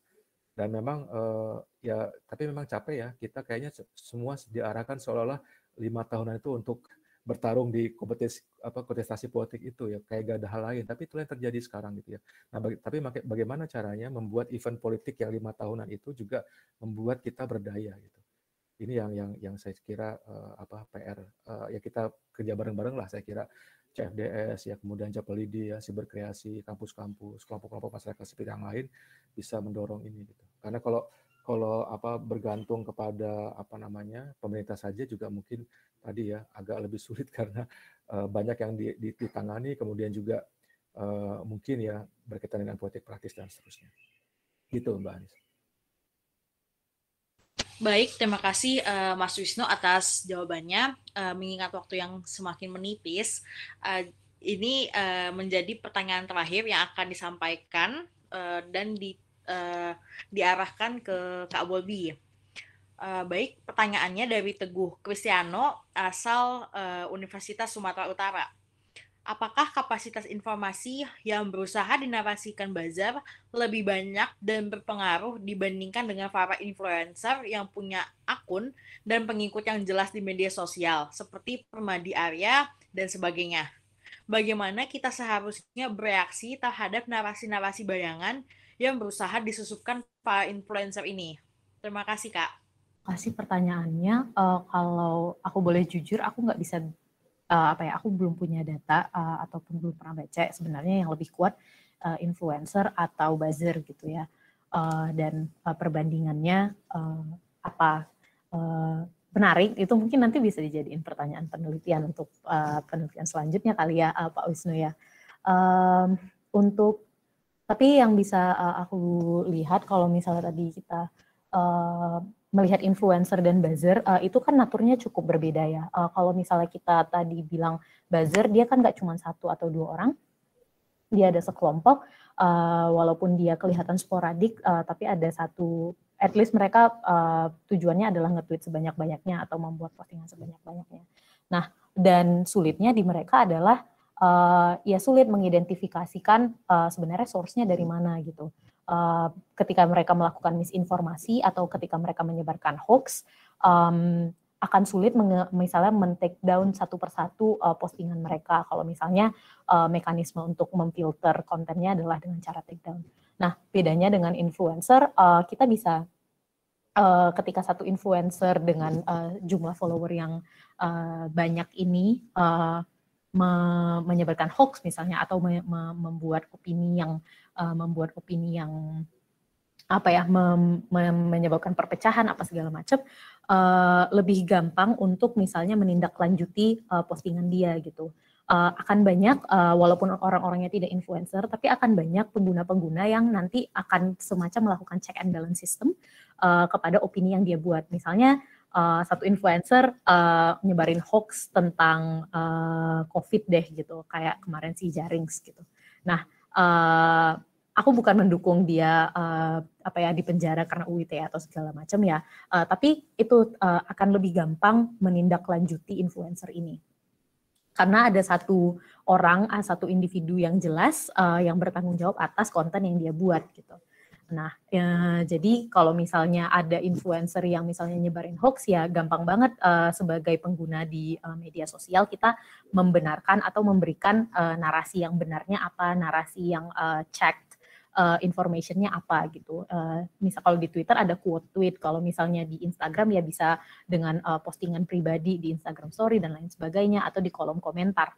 Dan memang uh, ya, tapi memang capek ya kita kayaknya semua diarahkan seolah-olah lima tahunan itu untuk bertarung di kompetisi apa kontestasi politik itu ya kayak gak ada hal lain. Tapi itu yang terjadi sekarang gitu ya. Nah bagi, tapi bagaimana caranya membuat event politik yang lima tahunan itu juga membuat kita berdaya gitu. Ini yang yang yang saya kira uh, apa PR uh, eh, ya kita kerja bareng-bareng lah saya kira. CFDS ya kemudian Japelidi ya siberkreasi kampus-kampus kelompok-kelompok masyarakat sipil yang lain bisa mendorong ini gitu. Karena kalau kalau apa bergantung kepada apa namanya pemerintah saja juga mungkin tadi ya agak lebih sulit karena uh, banyak yang ditangani kemudian juga uh, mungkin ya berkaitan dengan politik praktis dan seterusnya. Gitu Mbak Anis. Baik, terima kasih uh, Mas Wisnu atas jawabannya. Uh, mengingat waktu yang semakin menipis, uh, ini uh, menjadi pertanyaan terakhir yang akan disampaikan uh, dan di uh, diarahkan ke Kak Bobi. Uh, baik, pertanyaannya dari Teguh Kristiano asal uh, Universitas Sumatera Utara. Apakah kapasitas informasi yang berusaha dinarasikan bazar lebih banyak dan berpengaruh dibandingkan dengan para influencer yang punya akun dan pengikut yang jelas di media sosial, seperti Permadi Arya dan sebagainya? Bagaimana kita seharusnya bereaksi terhadap narasi-narasi bayangan yang berusaha disusupkan para influencer ini? Terima kasih, Kak. Kasih pertanyaannya, uh, kalau aku boleh jujur, aku nggak bisa uh, apa ya, aku belum punya data uh, ataupun belum pernah baca sebenarnya yang lebih kuat uh, influencer atau buzzer gitu ya, uh, dan uh, perbandingannya uh, apa uh, menarik itu mungkin nanti bisa dijadiin pertanyaan penelitian untuk uh, penelitian selanjutnya kali ya uh, Pak Wisnu ya. Um, untuk tapi yang bisa uh, aku lihat kalau misalnya tadi kita uh, melihat influencer dan buzzer uh, itu kan naturnya cukup berbeda ya. Uh, kalau misalnya kita tadi bilang buzzer, dia kan nggak cuma satu atau dua orang, dia ada sekelompok, uh, walaupun dia kelihatan sporadik, uh, tapi ada satu, at least mereka uh, tujuannya adalah nge-tweet sebanyak-banyaknya atau membuat postingan sebanyak-banyaknya. Nah, dan sulitnya di mereka adalah uh, ya sulit mengidentifikasikan uh, sebenarnya source-nya dari mana gitu. Uh, ketika mereka melakukan misinformasi atau ketika mereka menyebarkan hoax, um, akan sulit misalnya men-take down satu persatu uh, postingan mereka kalau misalnya uh, mekanisme untuk memfilter kontennya adalah dengan cara take down. Nah, bedanya dengan influencer, uh, kita bisa uh, ketika satu influencer dengan uh, jumlah follower yang uh, banyak ini uh, me menyebarkan hoax misalnya atau me me membuat opini yang uh, membuat opini yang apa ya mem, mem, menyebabkan perpecahan apa segala macam uh, lebih gampang untuk misalnya menindaklanjuti uh, postingan dia gitu. Uh, akan banyak uh, walaupun orang-orangnya tidak influencer tapi akan banyak pengguna-pengguna yang nanti akan semacam melakukan check and balance system uh, kepada opini yang dia buat. Misalnya uh, satu influencer uh, nyebarin hoax tentang uh, covid deh gitu. Kayak kemarin si Jarings gitu. Nah uh, aku bukan mendukung dia uh, apa ya di penjara karena UIT atau segala macam ya, uh, tapi itu uh, akan lebih gampang menindaklanjuti influencer ini. Karena ada satu orang, satu individu yang jelas uh, yang bertanggung jawab atas konten yang dia buat gitu. Nah, ya, jadi kalau misalnya ada influencer yang misalnya nyebarin hoax ya gampang banget uh, sebagai pengguna di uh, media sosial kita membenarkan atau memberikan uh, narasi yang benarnya apa, narasi yang uh, check uh, informationnya apa gitu. Uh, misal kalau di Twitter ada quote tweet, kalau misalnya di Instagram ya bisa dengan uh, postingan pribadi di Instagram Story dan lain sebagainya atau di kolom komentar.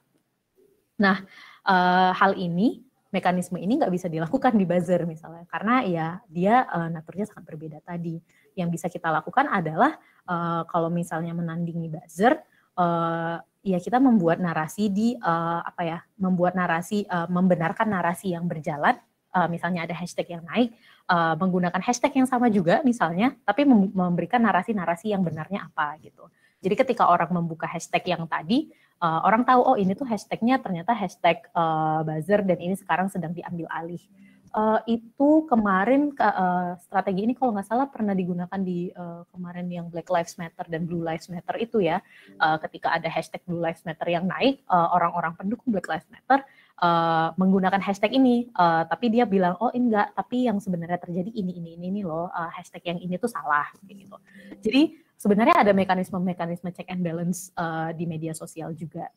Nah, uh, hal ini mekanisme ini nggak bisa dilakukan di buzzer misalnya. Karena ya dia uh, naturnya sangat berbeda tadi. Yang bisa kita lakukan adalah uh, kalau misalnya menandingi buzzer uh, ya kita membuat narasi di uh, apa ya membuat narasi uh, membenarkan narasi yang berjalan. Uh, misalnya ada hashtag yang naik uh, menggunakan hashtag yang sama juga misalnya tapi memberikan narasi-narasi yang benarnya apa gitu. Jadi ketika orang membuka hashtag yang tadi, uh, orang tahu oh ini tuh hashtagnya ternyata hashtag uh, buzzer dan ini sekarang sedang diambil alih. Uh, itu kemarin uh, strategi ini kalau nggak salah pernah digunakan di uh, kemarin yang Black Lives Matter dan Blue Lives Matter itu ya. Uh, ketika ada hashtag Blue Lives Matter yang naik, orang-orang uh, pendukung Black Lives Matter uh, menggunakan hashtag ini, uh, tapi dia bilang oh enggak, tapi yang sebenarnya terjadi ini ini ini, ini loh uh, hashtag yang ini tuh salah gitu. Jadi sebenarnya ada mekanisme-mekanisme check and balance uh, di media sosial juga.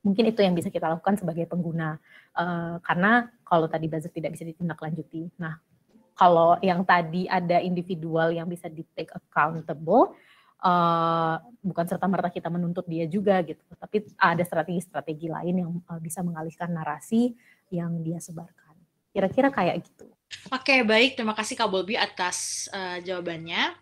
Mungkin itu yang bisa kita lakukan sebagai pengguna, uh, karena kalau tadi buzzer tidak bisa ditindaklanjuti. Nah, kalau yang tadi ada individual yang bisa di take accountable, uh, bukan serta merta kita menuntut dia juga gitu, tapi ada strategi-strategi lain yang uh, bisa mengalihkan narasi yang dia sebarkan. Kira-kira kayak gitu. Oke, baik. Terima kasih Kak Bobby atas uh, jawabannya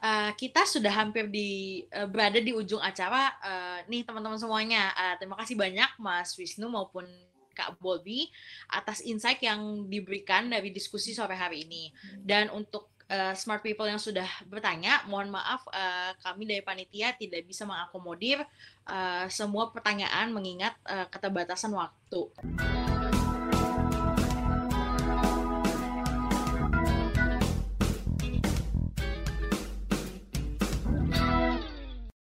uh, kita sudah hampir di uh, berada di ujung acara uh, nih teman-teman semuanya. Uh, terima kasih banyak Mas Wisnu maupun Kak Bobby atas insight yang diberikan dari diskusi sore hari ini. Dan untuk uh, smart people yang sudah bertanya, mohon maaf uh, kami dari panitia tidak bisa mengakomodir uh, semua pertanyaan mengingat uh, keterbatasan waktu.